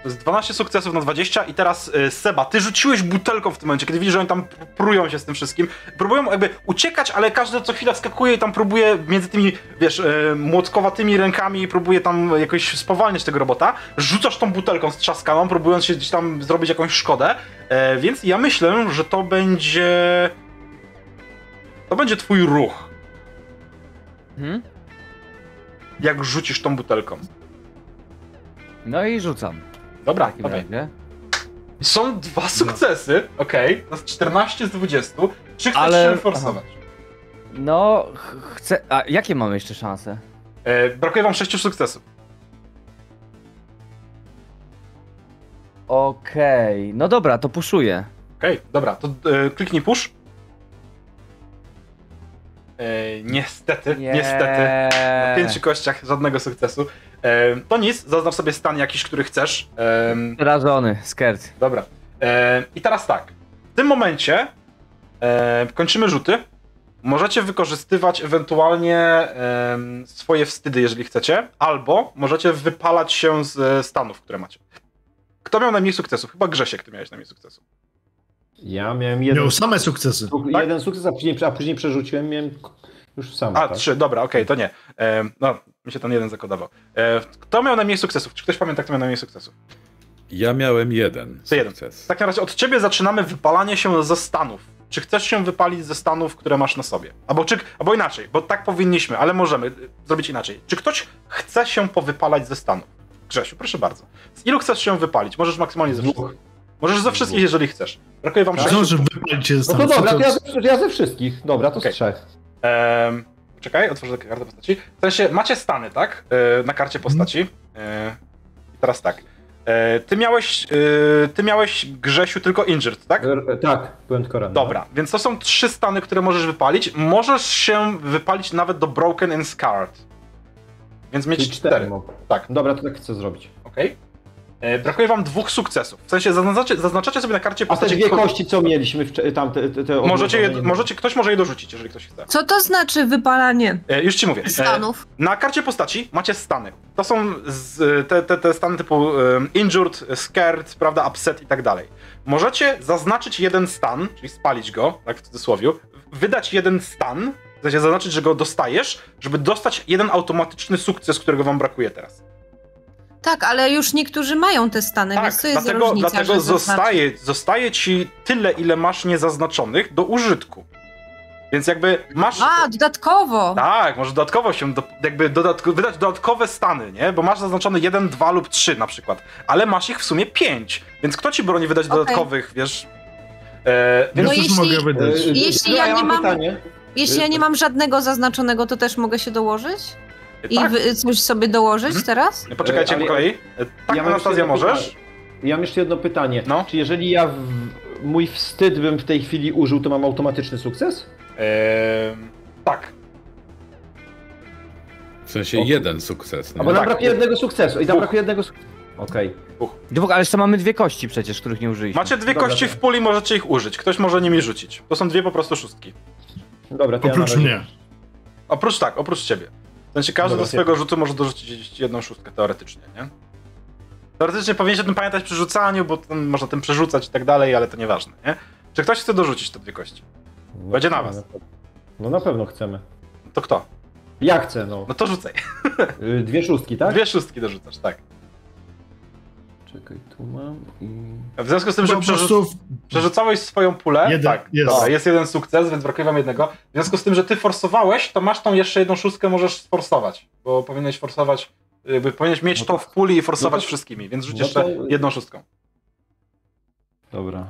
jest 12 sukcesów na 20 i teraz e, Seba, ty rzuciłeś butelką w tym momencie, kiedy widzisz, że oni tam pr- prują się z tym wszystkim. Próbują jakby uciekać, ale każdy co chwila skakuje i tam próbuje między tymi, wiesz, e, młotkowatymi rękami i próbuje tam jakoś spowalniać tego robota. Rzucasz tą butelką strzaskaną, próbując się gdzieś tam zrobić jakąś szkodę. E, więc ja myślę, że to będzie... To będzie twój ruch, Mhm. jak rzucisz tą butelką. No i rzucam. Dobra, W takim dobra. razie. Są dwa sukcesy, okej, to jest 14 z 20. Czy chcesz Ale- się forsować? No, ch- chcę. A jakie mamy jeszcze szanse? E, brakuje wam 6 sukcesów. Okej, no dobra, to puszuję. Okej, dobra, to e, kliknij push. E, niestety, Nie. niestety. Na pięciu kościach żadnego sukcesu. E, to nic, zaznacz sobie stan jakiś, który chcesz. E, Przerażony, scared. Dobra. E, I teraz tak. W tym momencie e, kończymy rzuty. Możecie wykorzystywać ewentualnie swoje wstydy, jeżeli chcecie, albo możecie wypalać się z e, stanów, które macie. Kto miał najmniej sukcesów? Chyba Grzesiek, ty miałeś najmniej sukcesów. Ja miałem jeden, Miał same sukcesy. suk- tak? jeden sukces, a później, a później przerzuciłem, miałem już sam. A, tak? trzy, dobra, okej, to nie. Em, no, mi się ten jeden zakodował. E, kto miał najmniej sukcesów? Czy ktoś pamięta, kto miał najmniej sukcesów? Ja miałem jeden Ty jeden. sukces. Tak na razie od ciebie zaczynamy wypalanie się ze stanów. Czy chcesz się wypalić ze stanów, które masz na sobie? Albo, czy, albo inaczej, bo tak powinniśmy, ale możemy y, zrobić inaczej. Czy ktoś chce się powypalać ze stanów? Grzesiu, proszę bardzo. Z ilu chcesz się wypalić? Możesz maksymalnie ze wszystkich. Możesz ze wszystkich, jeżeli chcesz. Brakuje wam Tak? sześciu. Wypalić się z No to dobra, to ja, ze- ja ze wszystkich. Dobra, to Okej. z trzech. Ehm, czekaj, otworzę kartę postaci. W sensie, macie stany, tak? E, na karcie postaci. E, teraz tak. E, ty miałeś, e, ty miałeś, Grzesiu, tylko injured, tak? E, Tak, byłem tylko ranny. Dobra, więc to są trzy stany, które możesz wypalić. Możesz się wypalić nawet do Broken and Scarred. Więc mieć Czyli cztery. cztery. Tak. Dobra, to tak chcę zrobić. Okej. E, Brakuje wam dwóch sukcesów. W sensie zaznaczacie, zaznaczacie sobie na karcie A te postaci. dwie ko- kości, co mieliśmy, wcze- tam te, te, te Możecie, je, możecie, ktoś może je dorzucić, jeżeli ktoś chce. Co to znaczy wypalanie E, już ci mówię. E, stanów? Na karcie postaci macie stany. To są z, te, te, te stany typu um, injured, scared, prawda, upset i tak dalej. Możecie zaznaczyć jeden stan, czyli spalić go, tak w cudzysłowie, wydać jeden stan, w sensie zaznaczyć, że go dostajesz, żeby dostać jeden automatyczny sukces, którego wam brakuje teraz. Tak, ale już niektórzy mają te stany, tak, więc to jest dlatego, różnica, dlatego że zaznaczy- zostaje, zostaje ci tyle, ile masz niezaznaczonych do użytku. Więc jakby masz... A, dodatkowo! Tak, może dodatkowo się, do, jakby dodatko, wydać dodatkowe stany, nie? Bo masz zaznaczone 1, 2 lub 3 na przykład, ale masz ich w sumie 5, więc kto ci broni wydać Okej. dodatkowych, wiesz? E, więc No Ja jeśli- mogę wydać. Jeśli no, ja nie mam mam- pytanie. Jeśli ja nie mam żadnego zaznaczonego, to też mogę się dołożyć? I tak, wy, coś sobie dołożyć Mhm. teraz? poczekajcie E, ale- po kolei. Tak, ja mam Anastazja, możesz? Ja mam jeszcze jedno pytanie. No. Czy jeżeli ja w, mój wstyd bym w tej chwili użył, to mam automatyczny sukces? E, tak. W sensie O. jeden sukces. A bo Nie? nam tak. brakuje jednego sukcesu. I tam Dwóch. brakuje jednego sukcesu. Okej. Dwóch, ale jeszcze mamy dwie kości przecież, których nie użyliśmy. Macie dwie Dobra, kości w puli, możecie ich użyć. Ktoś może nimi rzucić. To są dwie po prostu szóstki. Dobra, to Oprócz ja mnie. Oprócz tak, oprócz ciebie. W sensie każdy do swojego rzutu może dorzucić jedną szóstkę, teoretycznie, nie? Teoretycznie powinieneś o tym pamiętać przy rzucaniu, bo można tym przerzucać i tak dalej, ale to nieważne, nie? Czy ktoś chce dorzucić te dwie kości? No, Będzie na was. No na pewno chcemy. To kto? Ja chcę, no. No to rzucaj. Y, Dwie szóstki, tak? Dwie szóstki dorzucasz, tak. Czekaj, tu mam i... W związku z tym, że przerzu- przerzucałeś swoją pulę, Jeden, tak, jest. Dobra, jest jeden sukces, więc brakuje wam jednego. W związku z tym, że ty forsowałeś, to masz tą jeszcze jedną szóstkę, możesz sforsować, bo powinieneś forsować, jakby powinieneś mieć No to w puli i forsować no to- wszystkimi, więc rzuć no jeszcze to- jedną szóstką. Dobra.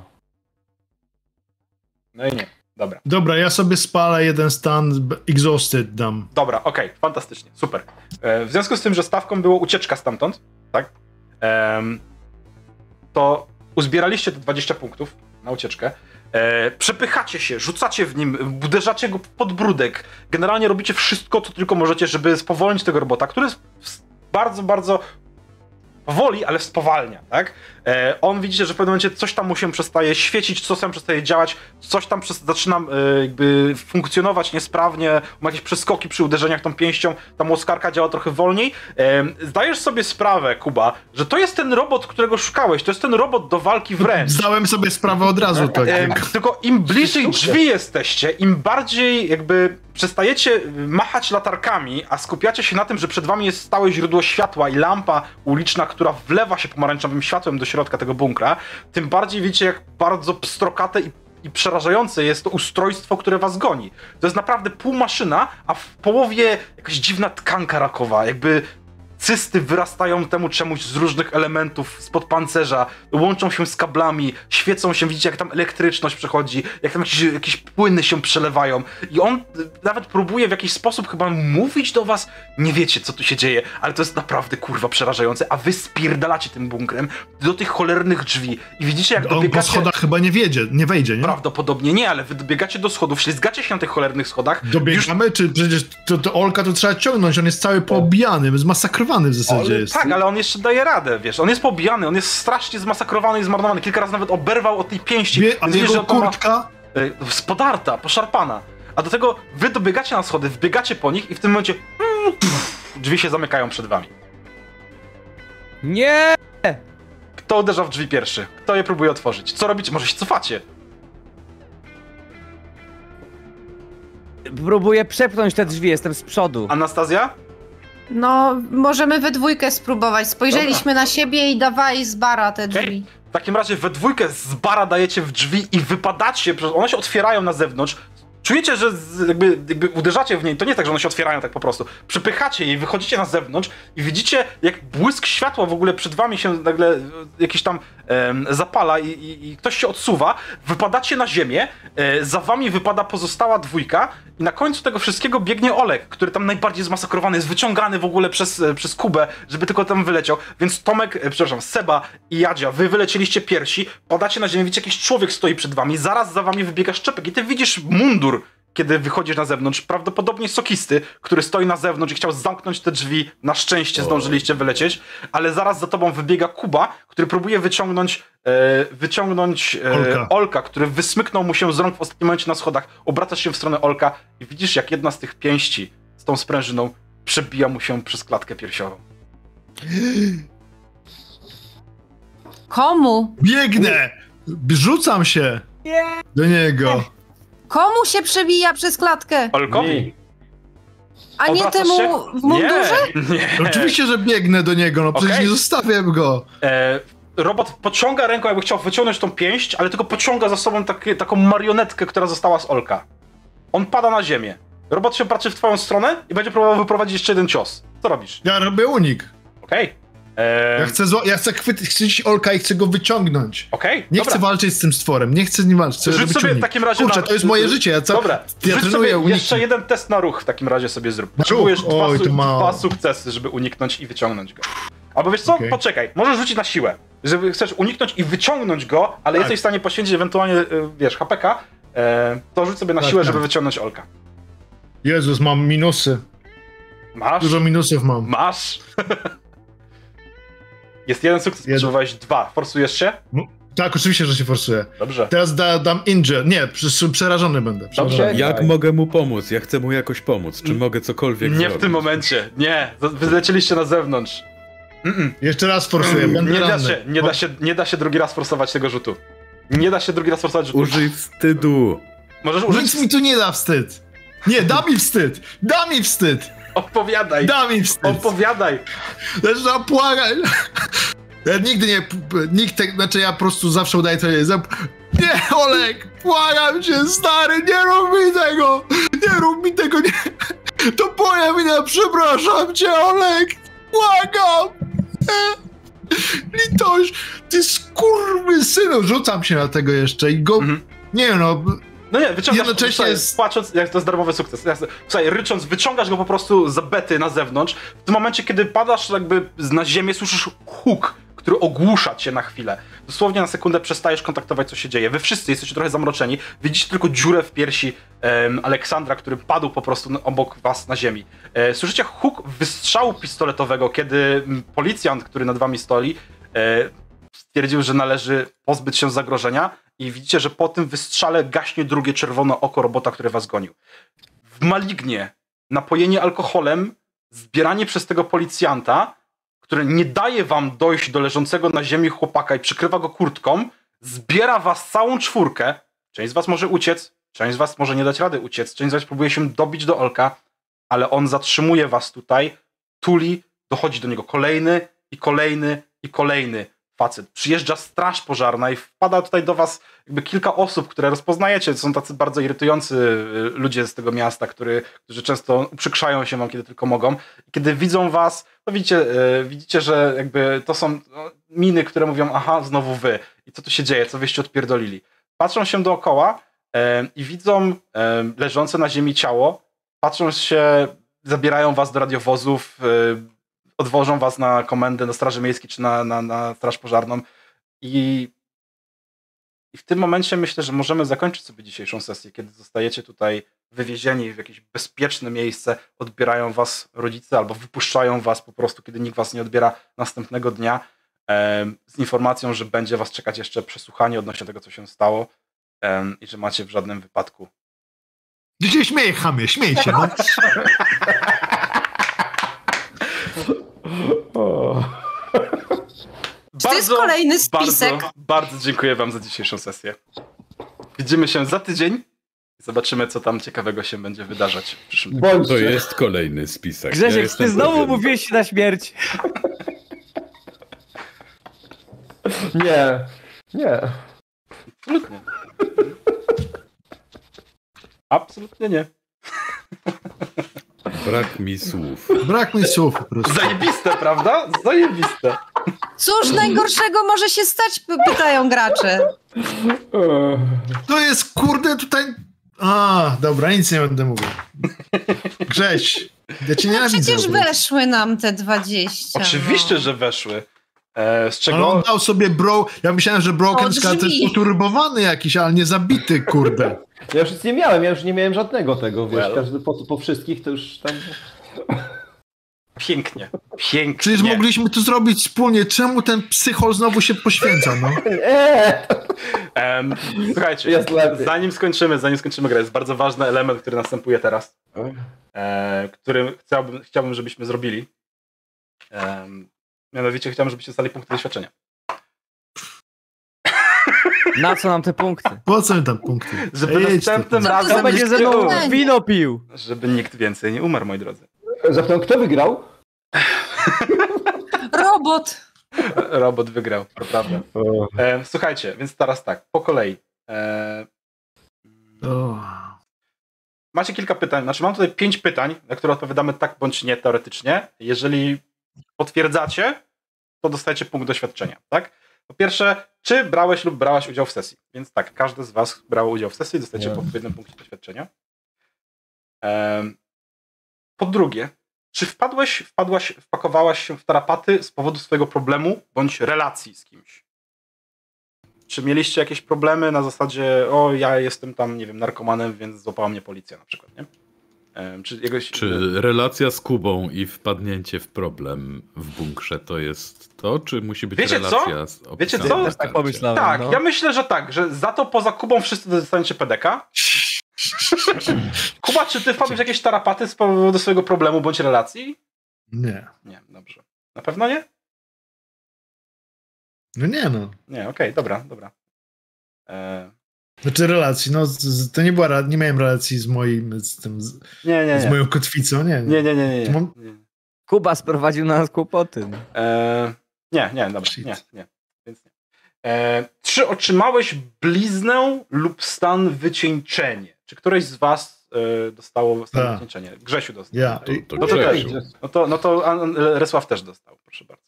No i nie, dobra. Dobra, ja sobie spalę jeden stan, exhausted dam. Dobra, okej, fantastycznie, super. E, w związku z tym, że stawką było ucieczka stamtąd, tak? To uzbieraliście te 20 punktów na ucieczkę. E, przepychacie się, rzucacie w nim, uderzacie go w podbródek. Generalnie robicie wszystko, co tylko możecie, żeby spowolnić tego robota, który jest bardzo, bardzo powoli, ale spowalnia, tak? E, on widzicie, że w pewnym momencie coś tam mu się przestaje świecić, coś tam przestaje działać, coś tam przez, zaczyna e, jakby funkcjonować niesprawnie, ma jakieś przeskoki przy uderzeniach tą pięścią, ta łoskarka działa trochę wolniej. E, zdajesz sobie sprawę, Kuba, że to jest ten robot, którego szukałeś, to jest ten robot do walki wręcz. Zdałem sobie sprawę od razu, tak. E, tylko im bliżej drzwi jesteście, im bardziej jakby przestajecie machać latarkami, a skupiacie się na tym, że przed wami jest stałe źródło światła i lampa uliczna, która wlewa się pomarańczowym światłem do środka tego bunkra, tym bardziej wiecie, jak bardzo pstrokate i, i przerażające jest to ustrojstwo, które was goni. To jest naprawdę półmaszyna, a w połowie jakaś dziwna tkanka rakowa, jakby cysty wyrastają temu czemuś z różnych elementów spod pancerza, łączą się z kablami, świecą się, widzicie jak tam elektryczność przechodzi, jak tam jakieś, jakieś płyny się przelewają. I on y, nawet próbuje w jakiś sposób chyba mówić do was, nie wiecie co tu się dzieje, ale to jest naprawdę kurwa przerażające, a wy spierdalacie tym bunkrem do tych cholernych drzwi. I widzicie jak On po dobiegacie... schodach chyba nie wiedzie, nie wejdzie, nie? Prawdopodobnie nie, ale wy dobiegacie do schodów, ślizgacie się na tych cholernych schodach, już Dobiegamy, czy przecież to, to Olka to trzeba ciągnąć, on jest cały poobijany, zmasakrowany w zasadzie Ale, jest. tak, ale on jeszcze daje radę, wiesz, on jest pobijany, on jest strasznie zmasakrowany i zmarnowany, kilka razy nawet oberwał od tej pięści, Wie, a jego on to ma kurtka, y, spodarta, poszarpana, a do tego wy dobiegacie na schody, wbiegacie po nich i w tym momencie mm, pff, drzwi się zamykają przed wami. Nie! Kto uderza w drzwi pierwszy? Kto je próbuje otworzyć? Co robicie? Może się cofacie? Próbuję przepchnąć te drzwi, jestem z przodu. Anastazja? No, możemy we dwójkę spróbować. Spojrzeliśmy na siebie i dawaj z bara te drzwi. W takim razie we dwójkę z bara dajecie w drzwi i wypadacie, one się otwierają na zewnątrz. Czujecie, że jakby, jakby uderzacie w niej, to nie tak, że one się otwierają tak po prostu. Przypychacie je i wychodzicie na zewnątrz i widzicie, jak błysk światła w ogóle przed wami się nagle e, jakiś tam em, zapala i, i, i ktoś się odsuwa. Wypadacie na ziemię, e, za wami wypada pozostała dwójka i na końcu tego wszystkiego biegnie Olek, który tam najbardziej zmasakrowany, jest wyciągany w ogóle przez, e, przez Kubę, żeby tylko tam wyleciał. Więc Tomek, e, przepraszam, Seba i Jadzia, wy wylecieliście pierwsi, padacie na ziemię, widzicie, jakiś człowiek stoi przed wami, zaraz za wami wybiega Szczepek i ty widzisz mundur, kiedy wychodzisz na zewnątrz, prawdopodobnie sokisty, który stoi na zewnątrz i chciał zamknąć te drzwi. Na szczęście zdążyliście wylecieć, ale zaraz za tobą wybiega Kuba, który próbuje wyciągnąć, e, wyciągnąć e, Olka. Olka, który wysmyknął mu się z rąk w ostatnim momencie na schodach. Obracasz się w stronę Olka i widzisz, jak jedna z tych pięści z tą sprężyną przebija mu się przez klatkę piersiową. Komu? biegnę! Rzucam się do niego. Komu się przebija przez klatkę? Olkowi? A nie Obracasz temu się? w mundurze? Nie, nie. Oczywiście, że biegnę do niego, no przecież Okej. nie zostawiam go. E, robot pociąga ręką, jakby chciał wyciągnąć tą pięść, ale tylko pociąga za sobą takie, taką marionetkę, która została z Olka. On pada na ziemię. Robot się patrzy w twoją stronę i będzie próbował wyprowadzić jeszcze jeden cios. Co robisz? Ja robię unik. Okej. Ja chcę, zła- ja chcę chwycić Olka i chcę go wyciągnąć. Okej, Nie dobra. chcę walczyć z tym stworem, nie chcę z nim walczyć. Chcę Rzuć sobie w takim razie Kurczę, na- to jest moje życie, ja, ca- Dobra, ja rzuć sobie trenuję jeszcze jeden test na ruch w takim razie sobie zrób. Potrzebujesz dwa, Oj, su- dwa sukcesy, żeby uniknąć i wyciągnąć go. Albo wiesz co, Okej. poczekaj, możesz rzucić na siłę. Żeby chcesz uniknąć i wyciągnąć go, ale Tak. jesteś w stanie poświęcić ewentualnie, y, wiesz, HPK, e, to rzuć sobie na Tak, siłę, tak. żeby wyciągnąć Olka. Jezus, mam minusy. Masz? Dużo minusów mam. Masz? Jest jeden sukces, Jeden. potrzebowałeś dwa. Forsujesz się? Tak, oczywiście, że się forsuję. Dobrze. Teraz da, dam injure. Nie, przerażony będę. Przerażony. Dobrze. Jak Daj. mogę mu pomóc? Ja chcę mu jakoś pomóc. Czy mogę cokolwiek Nie w zrobić? tym momencie. Nie. Z- Wy zlecieliście na zewnątrz. Mm-mm. Jeszcze raz forsuję, będę Nie da ranny. się, nie da się, nie da się drugi raz forsować tego rzutu. Nie da się drugi raz forsować rzutu. Użyj wstydu. Możesz użyć... Nic mi tu nie da wstyd. Nie, da mi wstyd. Da mi wstyd. Opowiadaj. Da mi wstyd. Opowiadaj. Zaczynam płakać. Ja nigdy nie, nikt tak, znaczy ja po prostu zawsze udaję to nie, zap... nie Olek, błagam cię stary, nie rób mi tego, nie rób mi tego, nie, to moja wina, przepraszam cię Olek, błagam, nie. litość, ty skurwy synu, rzucam się na tego jeszcze i go, Mhm. nie no, No nie, wyciągasz Jednocześnie słuchaj, jest- płacząc, jak to jest darmowy sukces. Słuchaj, rycząc, wyciągasz go po prostu z bety na zewnątrz. W tym momencie, kiedy padasz jakby na ziemię, słyszysz huk, który ogłusza cię na chwilę. Dosłownie na sekundę przestajesz kontaktować, co się dzieje. Wy wszyscy jesteście trochę zamroczeni. Widzicie tylko dziurę w piersi em, Aleksandra, który padł po prostu obok was na ziemi. E, słyszycie huk wystrzału pistoletowego, kiedy policjant, który nad wami stoi, e, stwierdził, że należy pozbyć się zagrożenia i widzicie, że po tym wystrzale gaśnie drugie czerwone oko robota, który was gonił. W malignie, napojenie alkoholem, zbieranie przez tego policjanta, który nie daje wam dojść do leżącego na ziemi chłopaka i przykrywa go kurtką, zbiera was całą czwórkę. Część z was może uciec, część z was może nie dać rady uciec, część z was próbuje się dobić do Olka, ale on zatrzymuje was tutaj, tuli, dochodzi do niego kolejny i kolejny i kolejny facet. Przyjeżdża straż pożarna i wpada tutaj do was jakby kilka osób, które rozpoznajecie. To są tacy bardzo irytujący y, ludzie z tego miasta, który, którzy często uprzykrzają się wam, kiedy tylko mogą. I kiedy widzą was, to widzicie, y, widzicie, że jakby to są no, miny, które mówią, aha, znowu wy. I co tu się dzieje? Co wyście odpierdolili? Patrzą się dookoła e, i widzą leżące na ziemi ciało, patrzą się, zabierają was do radiowozów, odwożą was na komendę, na Straży Miejskiej czy na, na, na Straż Pożarną i, i w tym momencie myślę, że możemy zakończyć sobie dzisiejszą sesję, kiedy zostajecie tutaj wywiezieni w jakieś bezpieczne miejsce, odbierają was rodzice albo wypuszczają was po prostu, kiedy nikt was nie odbiera następnego dnia z informacją, że będzie was czekać jeszcze przesłuchanie odnośnie tego, co się stało i że macie w żadnym wypadku Ty się śmieje, chamie, śmiej się, no. O. to jest kolejny spisek? Bardzo, bardzo dziękuję wam za dzisiejszą sesję. Widzimy się za tydzień i zobaczymy, co tam ciekawego się będzie wydarzać w przyszłym tygodniu. To jest kolejny spisek. Ja Grzesiek, jestem ty znowu pewien. mówiłeś się na śmierć. Nie, nie. Absolutnie. Absolutnie nie. Brak mi słów. Brak mi słów po prostu. Zajebiste, prawda? Zajebiste. Cóż najgorszego może się stać, pytają gracze. To jest, kurde, tutaj... A, dobra, nic nie będę mówił. Grześ, ja cię nienawidzę. Przecież po prostu. weszły nam te 20. Oczywiście, no. że weszły. E, z Ale on czego... dał sobie bro... Ja myślałem, że Broken Skull to jest uturbowany jakiś, ale nie zabity, kurde. Ja już nic nie miałem, ja już nie miałem żadnego tego, wiesz, Well. każdy po, po wszystkich to już tam... Pięknie. Pięknie. Przecież mogliśmy to zrobić wspólnie. Czemu ten psychol znowu się poświęca, no? Em, słuchajcie, Jest zanim skończymy, zanim skończymy grę, jest bardzo ważny element, który następuje teraz, e, który chciałbym, chciałbym, żebyśmy zrobili. Em, mianowicie chciałbym, żebyście dostali punkty doświadczenia. Na co nam te punkty? Po co mi tam punkty? Żeby Ej, następnym ty? razem Kto będzie ze mną wino pił? żeby nikt więcej nie umarł, moi drodzy. Zapytam, kto wygrał? Robot. Robot wygrał, to prawda. E, słuchajcie, więc teraz tak, po kolei. E, macie kilka pytań, znaczy mam tutaj pięć pytań, na które odpowiadamy tak bądź nie teoretycznie. Jeżeli potwierdzacie, to dostajecie punkt doświadczenia, tak? Po pierwsze, czy brałeś lub brałaś udział w sesji? Więc tak, każdy z was brało udział w sesji, dostajecie po jednym punkcie doświadczenia. Po drugie, czy wpadłeś, wpadłaś, wpakowałaś się w tarapaty z powodu swojego problemu bądź relacji z kimś? Czy mieliście jakieś problemy na zasadzie, o ja jestem tam, nie wiem, narkomanem, więc złapała mnie policja na przykład, nie? Czy, jakiegoś, Czy relacja z Kubą i wpadnięcie w problem w bunkrze to jest to, czy musi być Wiecie co? relacja z Wiecie co? Też tak pomyślałem. Tak, no. ja myślę, że tak, że za to poza Kubą wszyscy dostaniecie pedeka. Kuba, czy ty wpadłeś w jakieś tarapaty z powodu swojego problemu bądź relacji? Nie. Nie, dobrze. Na pewno nie? No nie no. Nie, okej, dobra, dobra. E, Znaczy relacji, no to nie była, nie miałem relacji z moim, z tym, z, nie, nie, z nie. moją kotwicą, nie. Nie, nie, nie, nie. Mam- nie. Kuba sprowadził na nas kłopoty. E, nie, nie, dobra, Shit. nie, nie. Więc nie. E, czy otrzymałeś bliznę lub stan wycieńczenie? Czy któreś z was e, dostało stan Tak. wycieńczenie? Grzesiu dostał. Ja. To, to No to Grzesiu. No to, no to Resław też dostał, proszę bardzo.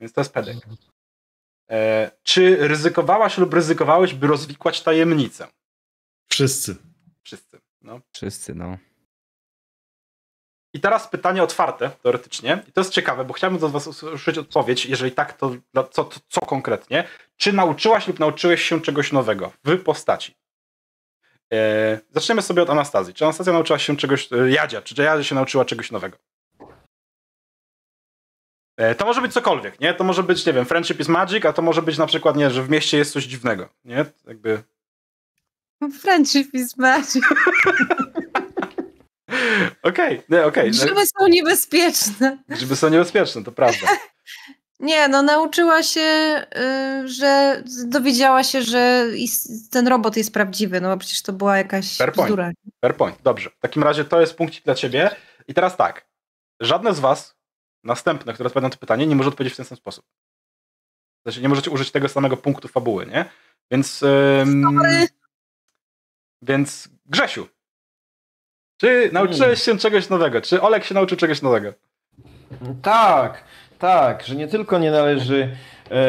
Więc to jest pedek. E, czy ryzykowałaś lub ryzykowałeś, by rozwikłać tajemnicę? Wszyscy. Wszyscy. No. Wszyscy, no. I teraz pytanie otwarte, teoretycznie. I to jest ciekawe, bo chciałbym od was usłyszeć odpowiedź. Jeżeli tak, to co, to co konkretnie? Czy nauczyłaś lub nauczyłeś się czegoś nowego w postaci? E, zaczniemy sobie od Anastazji. Czy Anastazja nauczyła się czegoś, e, Jadzia, czy Jadzia się nauczyła czegoś nowego? E, to może być cokolwiek, nie? To może być, nie wiem, friendship is magic, a to może być na przykład, nie, że w mieście jest coś dziwnego, nie? Jakby... Friendship is magic. Okej, nie, okej. no, Grzyby są niebezpieczne. Grzyby są niebezpieczne, to prawda. Nie, no nauczyła się, y, że dowiedziała się, że ten robot jest prawdziwy, no bo przecież to była jakaś Fair point. bzdura. Fair point. Dobrze. W takim razie to jest punkcik dla ciebie. I teraz tak. Żadne z was, następne, które odpowiada na to pytanie, nie może odpowiedzieć w ten sam sposób. Znaczy, nie możecie użyć tego samego punktu fabuły, nie? Więc. ym, więc Grzesiu. Czy nauczyłeś się czegoś nowego? Czy Olek się nauczył czegoś nowego? Tak, tak, że nie tylko nie należy e,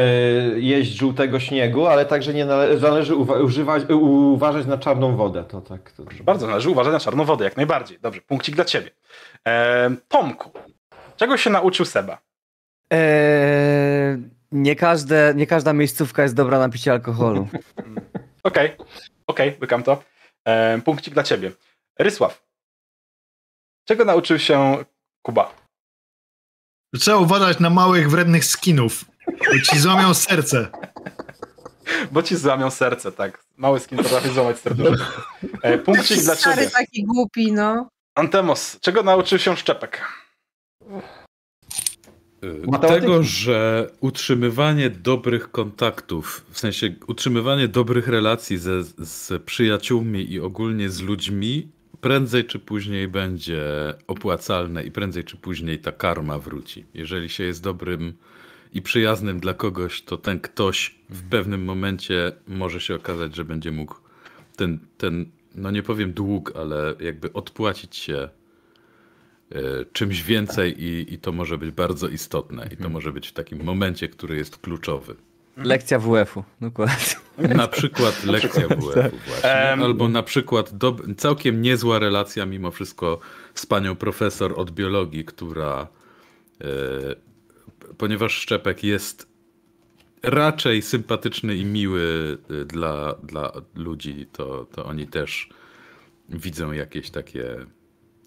jeść żółtego śniegu, ale także nie nale należy uwa- używać, uważać na czarną wodę. To tak. To... Proszę bardzo, należy uważać na czarną wodę, jak najbardziej. Dobrze, punkcik dla ciebie. Em, Tomku, czego się nauczył Seba? Eee, nie, każde, nie każda miejscówka jest dobra na picie alkoholu. Okej, okej, łykam to. Em, punkcik dla ciebie. Rysław, czego nauczył się Kuba? Trzeba uważać na małych, wrednych skinów, bo ci złamią serce. Bo ci złamią serce, tak. Mały skin potrafi złamać serduszko. E, punkcik dla Stary ciebie. taki głupi, no. Antemos, czego nauczył się Szczepek? Y, Matematyki. Tego, że utrzymywanie dobrych kontaktów, w sensie utrzymywanie dobrych relacji ze, z przyjaciółmi i ogólnie z ludźmi, prędzej czy później będzie opłacalne i prędzej czy później ta karma wróci. Jeżeli się jest dobrym i przyjaznym dla kogoś, to ten ktoś w pewnym momencie może się okazać, że będzie mógł ten, ten no nie powiem dług, ale jakby odpłacić się czymś więcej i, i to może być bardzo istotne. I to może być w takim momencie, który jest kluczowy. Lekcja WF-u, dokładnie. Na przykład lekcja WF-u właśnie. Em. Albo na przykład całkiem niezła relacja mimo wszystko z panią profesor od biologii, która e, ponieważ Szczepek jest raczej sympatyczny i miły e, dla, dla ludzi, to, to oni też widzą jakieś takie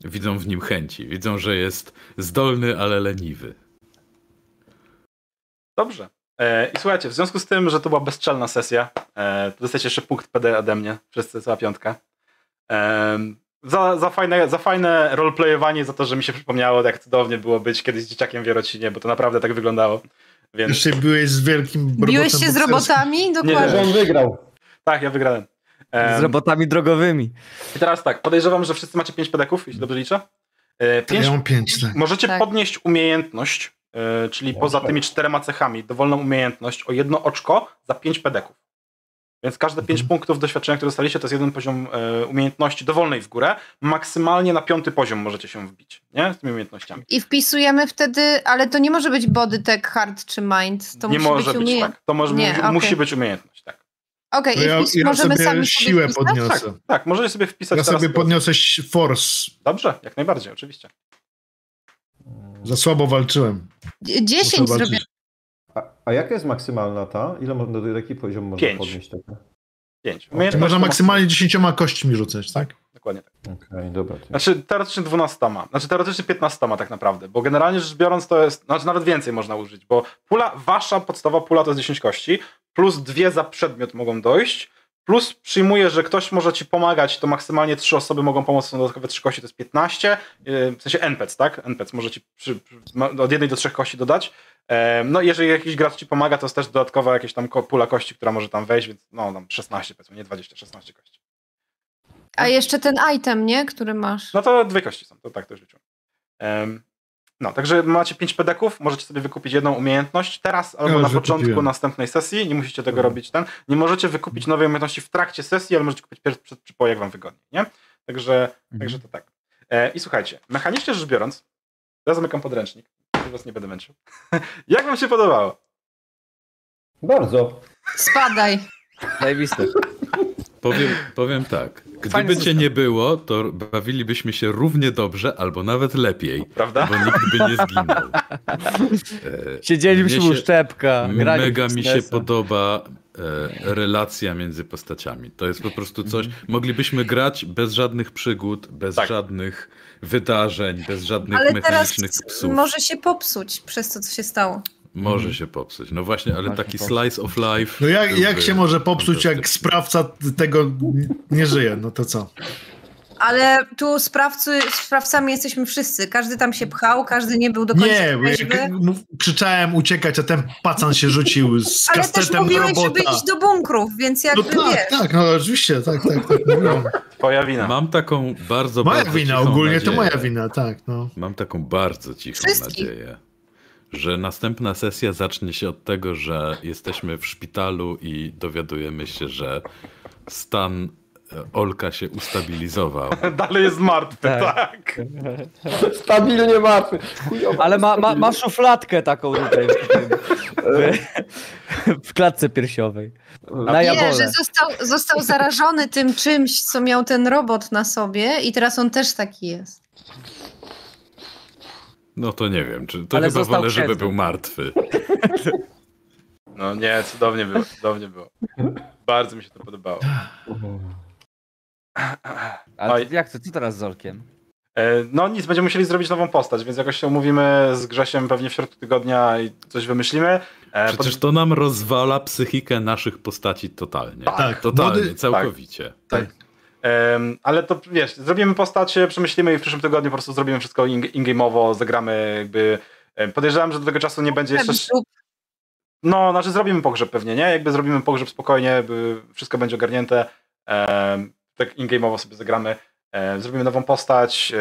widzą w nim chęci. Widzą, że jest zdolny, ale leniwy. Dobrze. E, I słuchajcie, w związku z tym, że to była bezczelna sesja, e, to dostajecie jeszcze punkt PD ode mnie, wszyscy, cała piątka. E, za, za, fajne, za fajne roleplayowanie, za to, że mi się przypomniało, jak cudownie było być kiedyś z dzieciakiem w Jarocinie, bo to naprawdę tak wyglądało. Więc Jeszcze byłeś z wielkim robotem Biłeś się z robotami? Że Dokładnie. on wygrał. tak, ja wygrałem. Z robotami drogowymi. I teraz tak, podejrzewam, że wszyscy macie 5 pedeków, jeśli dobrze liczę. E, Tak, pięć, Ja mam pięć, tak. możecie Tak. podnieść umiejętność, e, czyli poza tymi czterema cechami, dowolną umiejętność o jedno oczko za 5 pedeków. Więc każde 5 Mhm. punktów doświadczenia, które dostaliście, to jest jeden poziom e, umiejętności dowolnej w górę. Maksymalnie na piąty poziom możecie się wbić, nie? Z tymi umiejętnościami. I wpisujemy wtedy, ale to nie może być body tech, hard czy mind. To nie musi może być być, tak. To może, Nie, musi, okej. musi być umiejętność, tak. Okej, i ja, ja możemy sobie sami siłę sobie wpisać? podniosę. Tak, możecie sobie wpisać Ja teraz. sobie podniosę force. Dobrze, jak najbardziej, oczywiście. Za słabo walczyłem. Dzie- 10 Muszę zrobię. walczyć. A, a jaka jest maksymalna ta? Ile można, do jaki poziom można Pięć. podnieść? 5. Czy można maksymalnie 10 kośćmi rzucać, tak? Dokładnie tak. Okej, dobra. to- Znaczy teoretycznie 12, znaczy teoretycznie 15 tak naprawdę, bo generalnie rzecz biorąc to jest, znaczy nawet więcej można użyć, bo pula, wasza podstawowa pula to jest 10 kości, plus dwie za przedmiot mogą dojść, plus przyjmuję, że ktoś może ci pomagać, to maksymalnie trzy osoby mogą pomóc, są dodatkowe 3 kości, to jest 15, yy, w sensie NPC, tak? NPC może ci przy, przy, od jednej do trzech kości dodać. No jeżeli jakiś gracz ci pomaga, to jest też dodatkowa jakaś tam pula kości, która może tam wejść, więc no tam 16 powiedzmy, nie 20, 16 kości. A jeszcze ten item, nie? Który masz. No to dwie kości są, to tak też liczyłem. Em, no, także macie pięć pedeków, możecie sobie wykupić jedną umiejętność teraz albo Ja na początku wykupiłem. następnej sesji, nie musicie tego Mhm. robić ten. Nie możecie wykupić nowej umiejętności w trakcie sesji, ale możecie kupić pierwszy przed przypoje, jak wam wygodniej, nie? Także, Mhm. także to tak. E, I słuchajcie, mechanicznie rzecz biorąc, ja zamykam podręcznik, już was nie będę męczył. jak wam się podobało? Bardzo. Spadaj. Zajebiste. Powiem, powiem tak. Fajny Gdyby cię system. nie było, to bawilibyśmy się równie dobrze, albo nawet lepiej, Prawda? bo nikt by nie zginął. Siedzieliśmy mnie u się- szczepka, Mega mi się podoba e, relacja między postaciami. To jest po prostu coś. Moglibyśmy grać bez żadnych przygód, bez Tak. żadnych wydarzeń, bez żadnych Ale teraz mechanicznych psów. może się popsuć przez to, co się stało. Może się popsuć. No właśnie, ale taki popsuć. slice of life. No jak, jak się może popsuć, jak sprawca tego nie żyje? No to co? Ale tu sprawcy, sprawcami jesteśmy wszyscy. Każdy tam się pchał, każdy nie był do końca Nie, jak mów- krzyczałem uciekać, a ten pacan się rzucił z Ale też kastetem do mówiłeś, żeby robota. iść do bunkrów, więc No jakby tak, wiesz. tak, no oczywiście, tak, tak, tak. mówiłem. Twoja wina. Mam taką bardzo, Moja bardzo wina, cichą ogólnie nadzieję. to moja wina, tak, no. Mam taką bardzo cichą Wszystkich. nadzieję, że następna sesja zacznie się od tego, że jesteśmy w szpitalu i dowiadujemy się, że stan e, Olka się ustabilizował. Dalej jest martwy, Tak. tak. Stabilnie martwy. Chujowo, Ale ma, ma, ma szufladkę taką tutaj w, klatce piersiowej. Na Nie, że został, został zarażony tym czymś, co miał ten robot na sobie i teraz on też taki jest. No to nie wiem, czy to Ale chyba wolę, żeby był martwy. No nie, cudownie było, cudownie było. Bardzo mi się to podobało. Ale Oj. jak to, co teraz z Zorkiem? E, No nic, będziemy musieli zrobić nową postać, więc jakoś się umówimy z Grzesiem pewnie w środku tygodnia i coś wymyślimy. E, Przecież to nam rozwala psychikę naszych postaci totalnie. Tak, totalnie, młody- całkowicie. Tak. Em, ale to wiesz, zrobimy postać, e, przemyślimy i w przyszłym tygodniu po prostu zrobimy wszystko in- in-game'owo, zagramy jakby. Podejrzewam, że do tego czasu nie będzie jeszcze. No, znaczy zrobimy pogrzeb pewnie, nie? Jakby zrobimy pogrzeb spokojnie, wszystko będzie ogarnięte. Tak in-game'owo sobie zagramy. Zrobimy nową postać. E,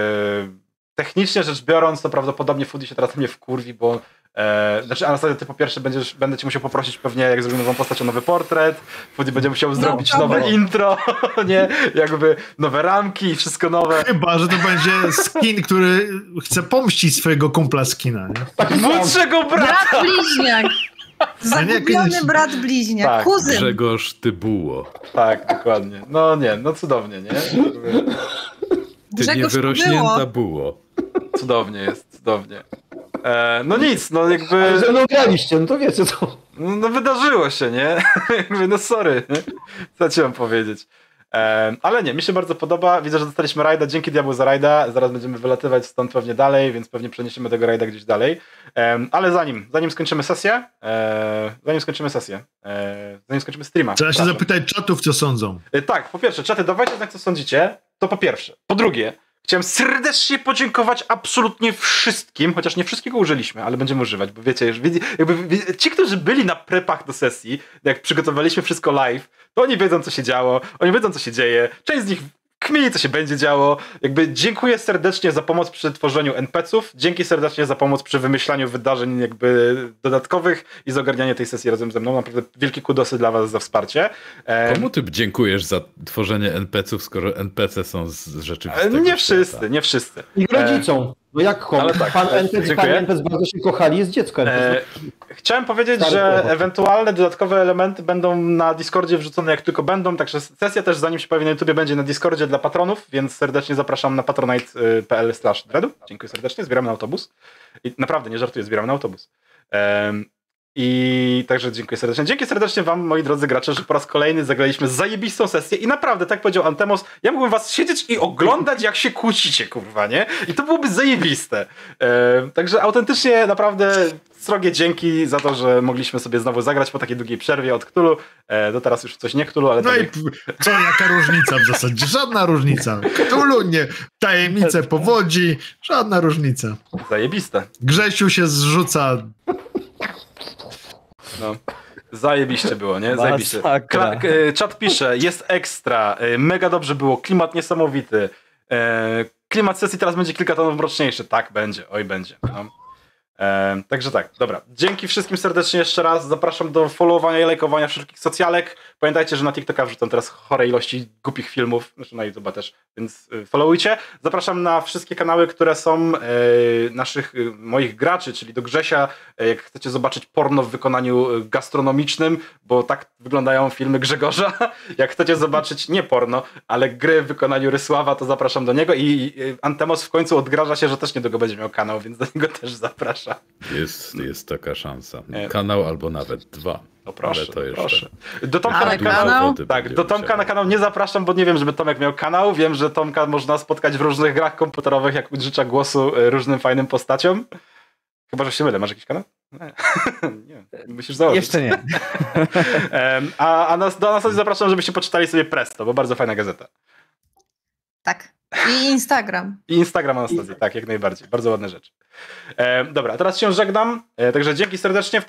technicznie rzecz biorąc, to prawdopodobnie Foodie się teraz na mnie wkurwi, bo e, znaczy Anastasia, ty po pierwsze będziesz, będę cię musiał poprosić pewnie, jak zrobimy nową postać, o nowy portret. Foodie będzie musiał zrobić dobra. nowe intro, nie? Jakby nowe ramki i wszystko nowe. Chyba, że to będzie skin, który chce pomścić swojego kumpla skina, nie? Młodszego brata! Brat bliźniak. Zagubiony brat bliźniak. Tak, Kuzyn. Grzegorz Tybuło. Tak, dokładnie. No nie, no cudownie, nie? Ty Grzegorz niewyrośnięta było. było. Cudownie jest, cudownie. E, no nic, no Ale jakby. ze mną graliście, no to wiecie co. No, no wydarzyło się, nie? Jakby, no sorry? Co ci mam powiedzieć. E, ale nie, mi się bardzo podoba. Widzę, że dostaliśmy rajda. Dzięki diabłu za rajda. Zaraz będziemy wylatywać stąd pewnie dalej, więc pewnie przeniesiemy tego rajda gdzieś dalej. E, ale zanim, zanim skończymy sesję, e, zanim skończymy sesję, e, zanim skończymy streama. Trzeba się zapytać czatów, co sądzą. E, Tak, po pierwsze, czaty, dawajcie znak, co sądzicie. To po pierwsze. Po drugie, chciałem serdecznie podziękować absolutnie wszystkim, chociaż nie wszystkiego użyliśmy, ale będziemy używać, bo wiecie, już jakby ci, którzy byli na prepach do sesji, jak przygotowaliśmy wszystko live, to oni wiedzą, co się działo, oni wiedzą, co się dzieje. Część z nich kmini, co się będzie działo. Jakby dziękuję serdecznie za pomoc przy tworzeniu NPC-ów, dzięki serdecznie za pomoc przy wymyślaniu wydarzeń jakby dodatkowych i za ogarnianie tej sesji razem ze mną. Naprawdę wielkie kudosy dla was za wsparcie. Komu ty dziękujesz za tworzenie NPC-ów, skoro NPC są z rzeczywistego nie wszyscy, świata? nie wszyscy. Ich rodzicom. No jak ale tak, Pan e, NPC i pani bardzo się kochali, jest dziecko NPC. E, chciałem powiedzieć, Stary że ewentualne dodatkowe elementy będą na Discordzie wrzucone jak tylko będą, także sesja też zanim się pojawi na YouTubie będzie na Discordzie dla patronów, więc serdecznie zapraszam na patronite.pl slash dreadu. Dziękuję serdecznie, zbieram na autobus. I naprawdę, nie żartuję, zbieram na autobus. I także dziękuję serdecznie. Dzięki serdecznie wam, moi drodzy gracze, że po raz kolejny zagraliśmy zajebistą sesję i naprawdę, tak powiedział Antemos, ja mógłbym was siedzieć i oglądać, jak się kłócicie, kurwa, nie? I to byłoby zajebiste. E, także autentycznie, naprawdę srogie dzięki za to, że mogliśmy sobie znowu zagrać po takiej długiej przerwie od Cthulhu. E, do teraz już coś nie Cthulhu, ale No tak i co, jaka różnica w zasadzie? Żadna różnica. Tulu nie. Tajemnice powodzi, żadna różnica. zajebiste. Grzesiu się zrzuca. No. Zajebiście było, nie? Zajebiście. Kla- e, czat pisze, jest ekstra, e, mega dobrze było, klimat niesamowity. E, Klimat sesji teraz będzie kilka tonów mroczniejszy. Tak, będzie, oj będzie. No. E, także tak, dobra. Dzięki wszystkim serdecznie jeszcze raz. Zapraszam do followowania i lajkowania wszelkich socjalek. Pamiętajcie, że na TikToka wrzucam teraz chore ilości głupich filmów, znaczy na YouTube'a też, więc y, followujcie. Zapraszam na wszystkie kanały, które są e, naszych, y, moich graczy, czyli do Grzesia, e, jak chcecie zobaczyć porno w wykonaniu gastronomicznym, bo tak wyglądają filmy Grzegorza. Jak chcecie zobaczyć nie porno, ale gry w wykonaniu Rysława, to zapraszam do niego i y, Antemos w końcu odgraża się, że też niedługo będzie miał kanał, więc do niego też zapraszam. Jest, jest taka szansa. Nie. Kanał albo nawet dwa. No proszę, Ale to jeszcze. proszę. Do Tomka Ale na kanał... Tak, do Tomka na kanał nie zapraszam, bo nie wiem, żeby Tomek miał kanał. Wiem, że Tomka można spotkać w różnych grach komputerowych, jak życzę głosu y, różnym fajnym postaciom. Chyba, że się mylę. Masz jakiś kanał? Nie. nie. Musisz założyć. Jeszcze nie. A a nas, do nas zapraszam, żebyście poczytali sobie Presto, bo bardzo fajna gazeta. Tak. I Instagram. I Instagram Anastazji, tak, jak najbardziej. Bardzo ładne rzeczy. E, dobra, a teraz się żegnam. E, także dzięki serdecznie.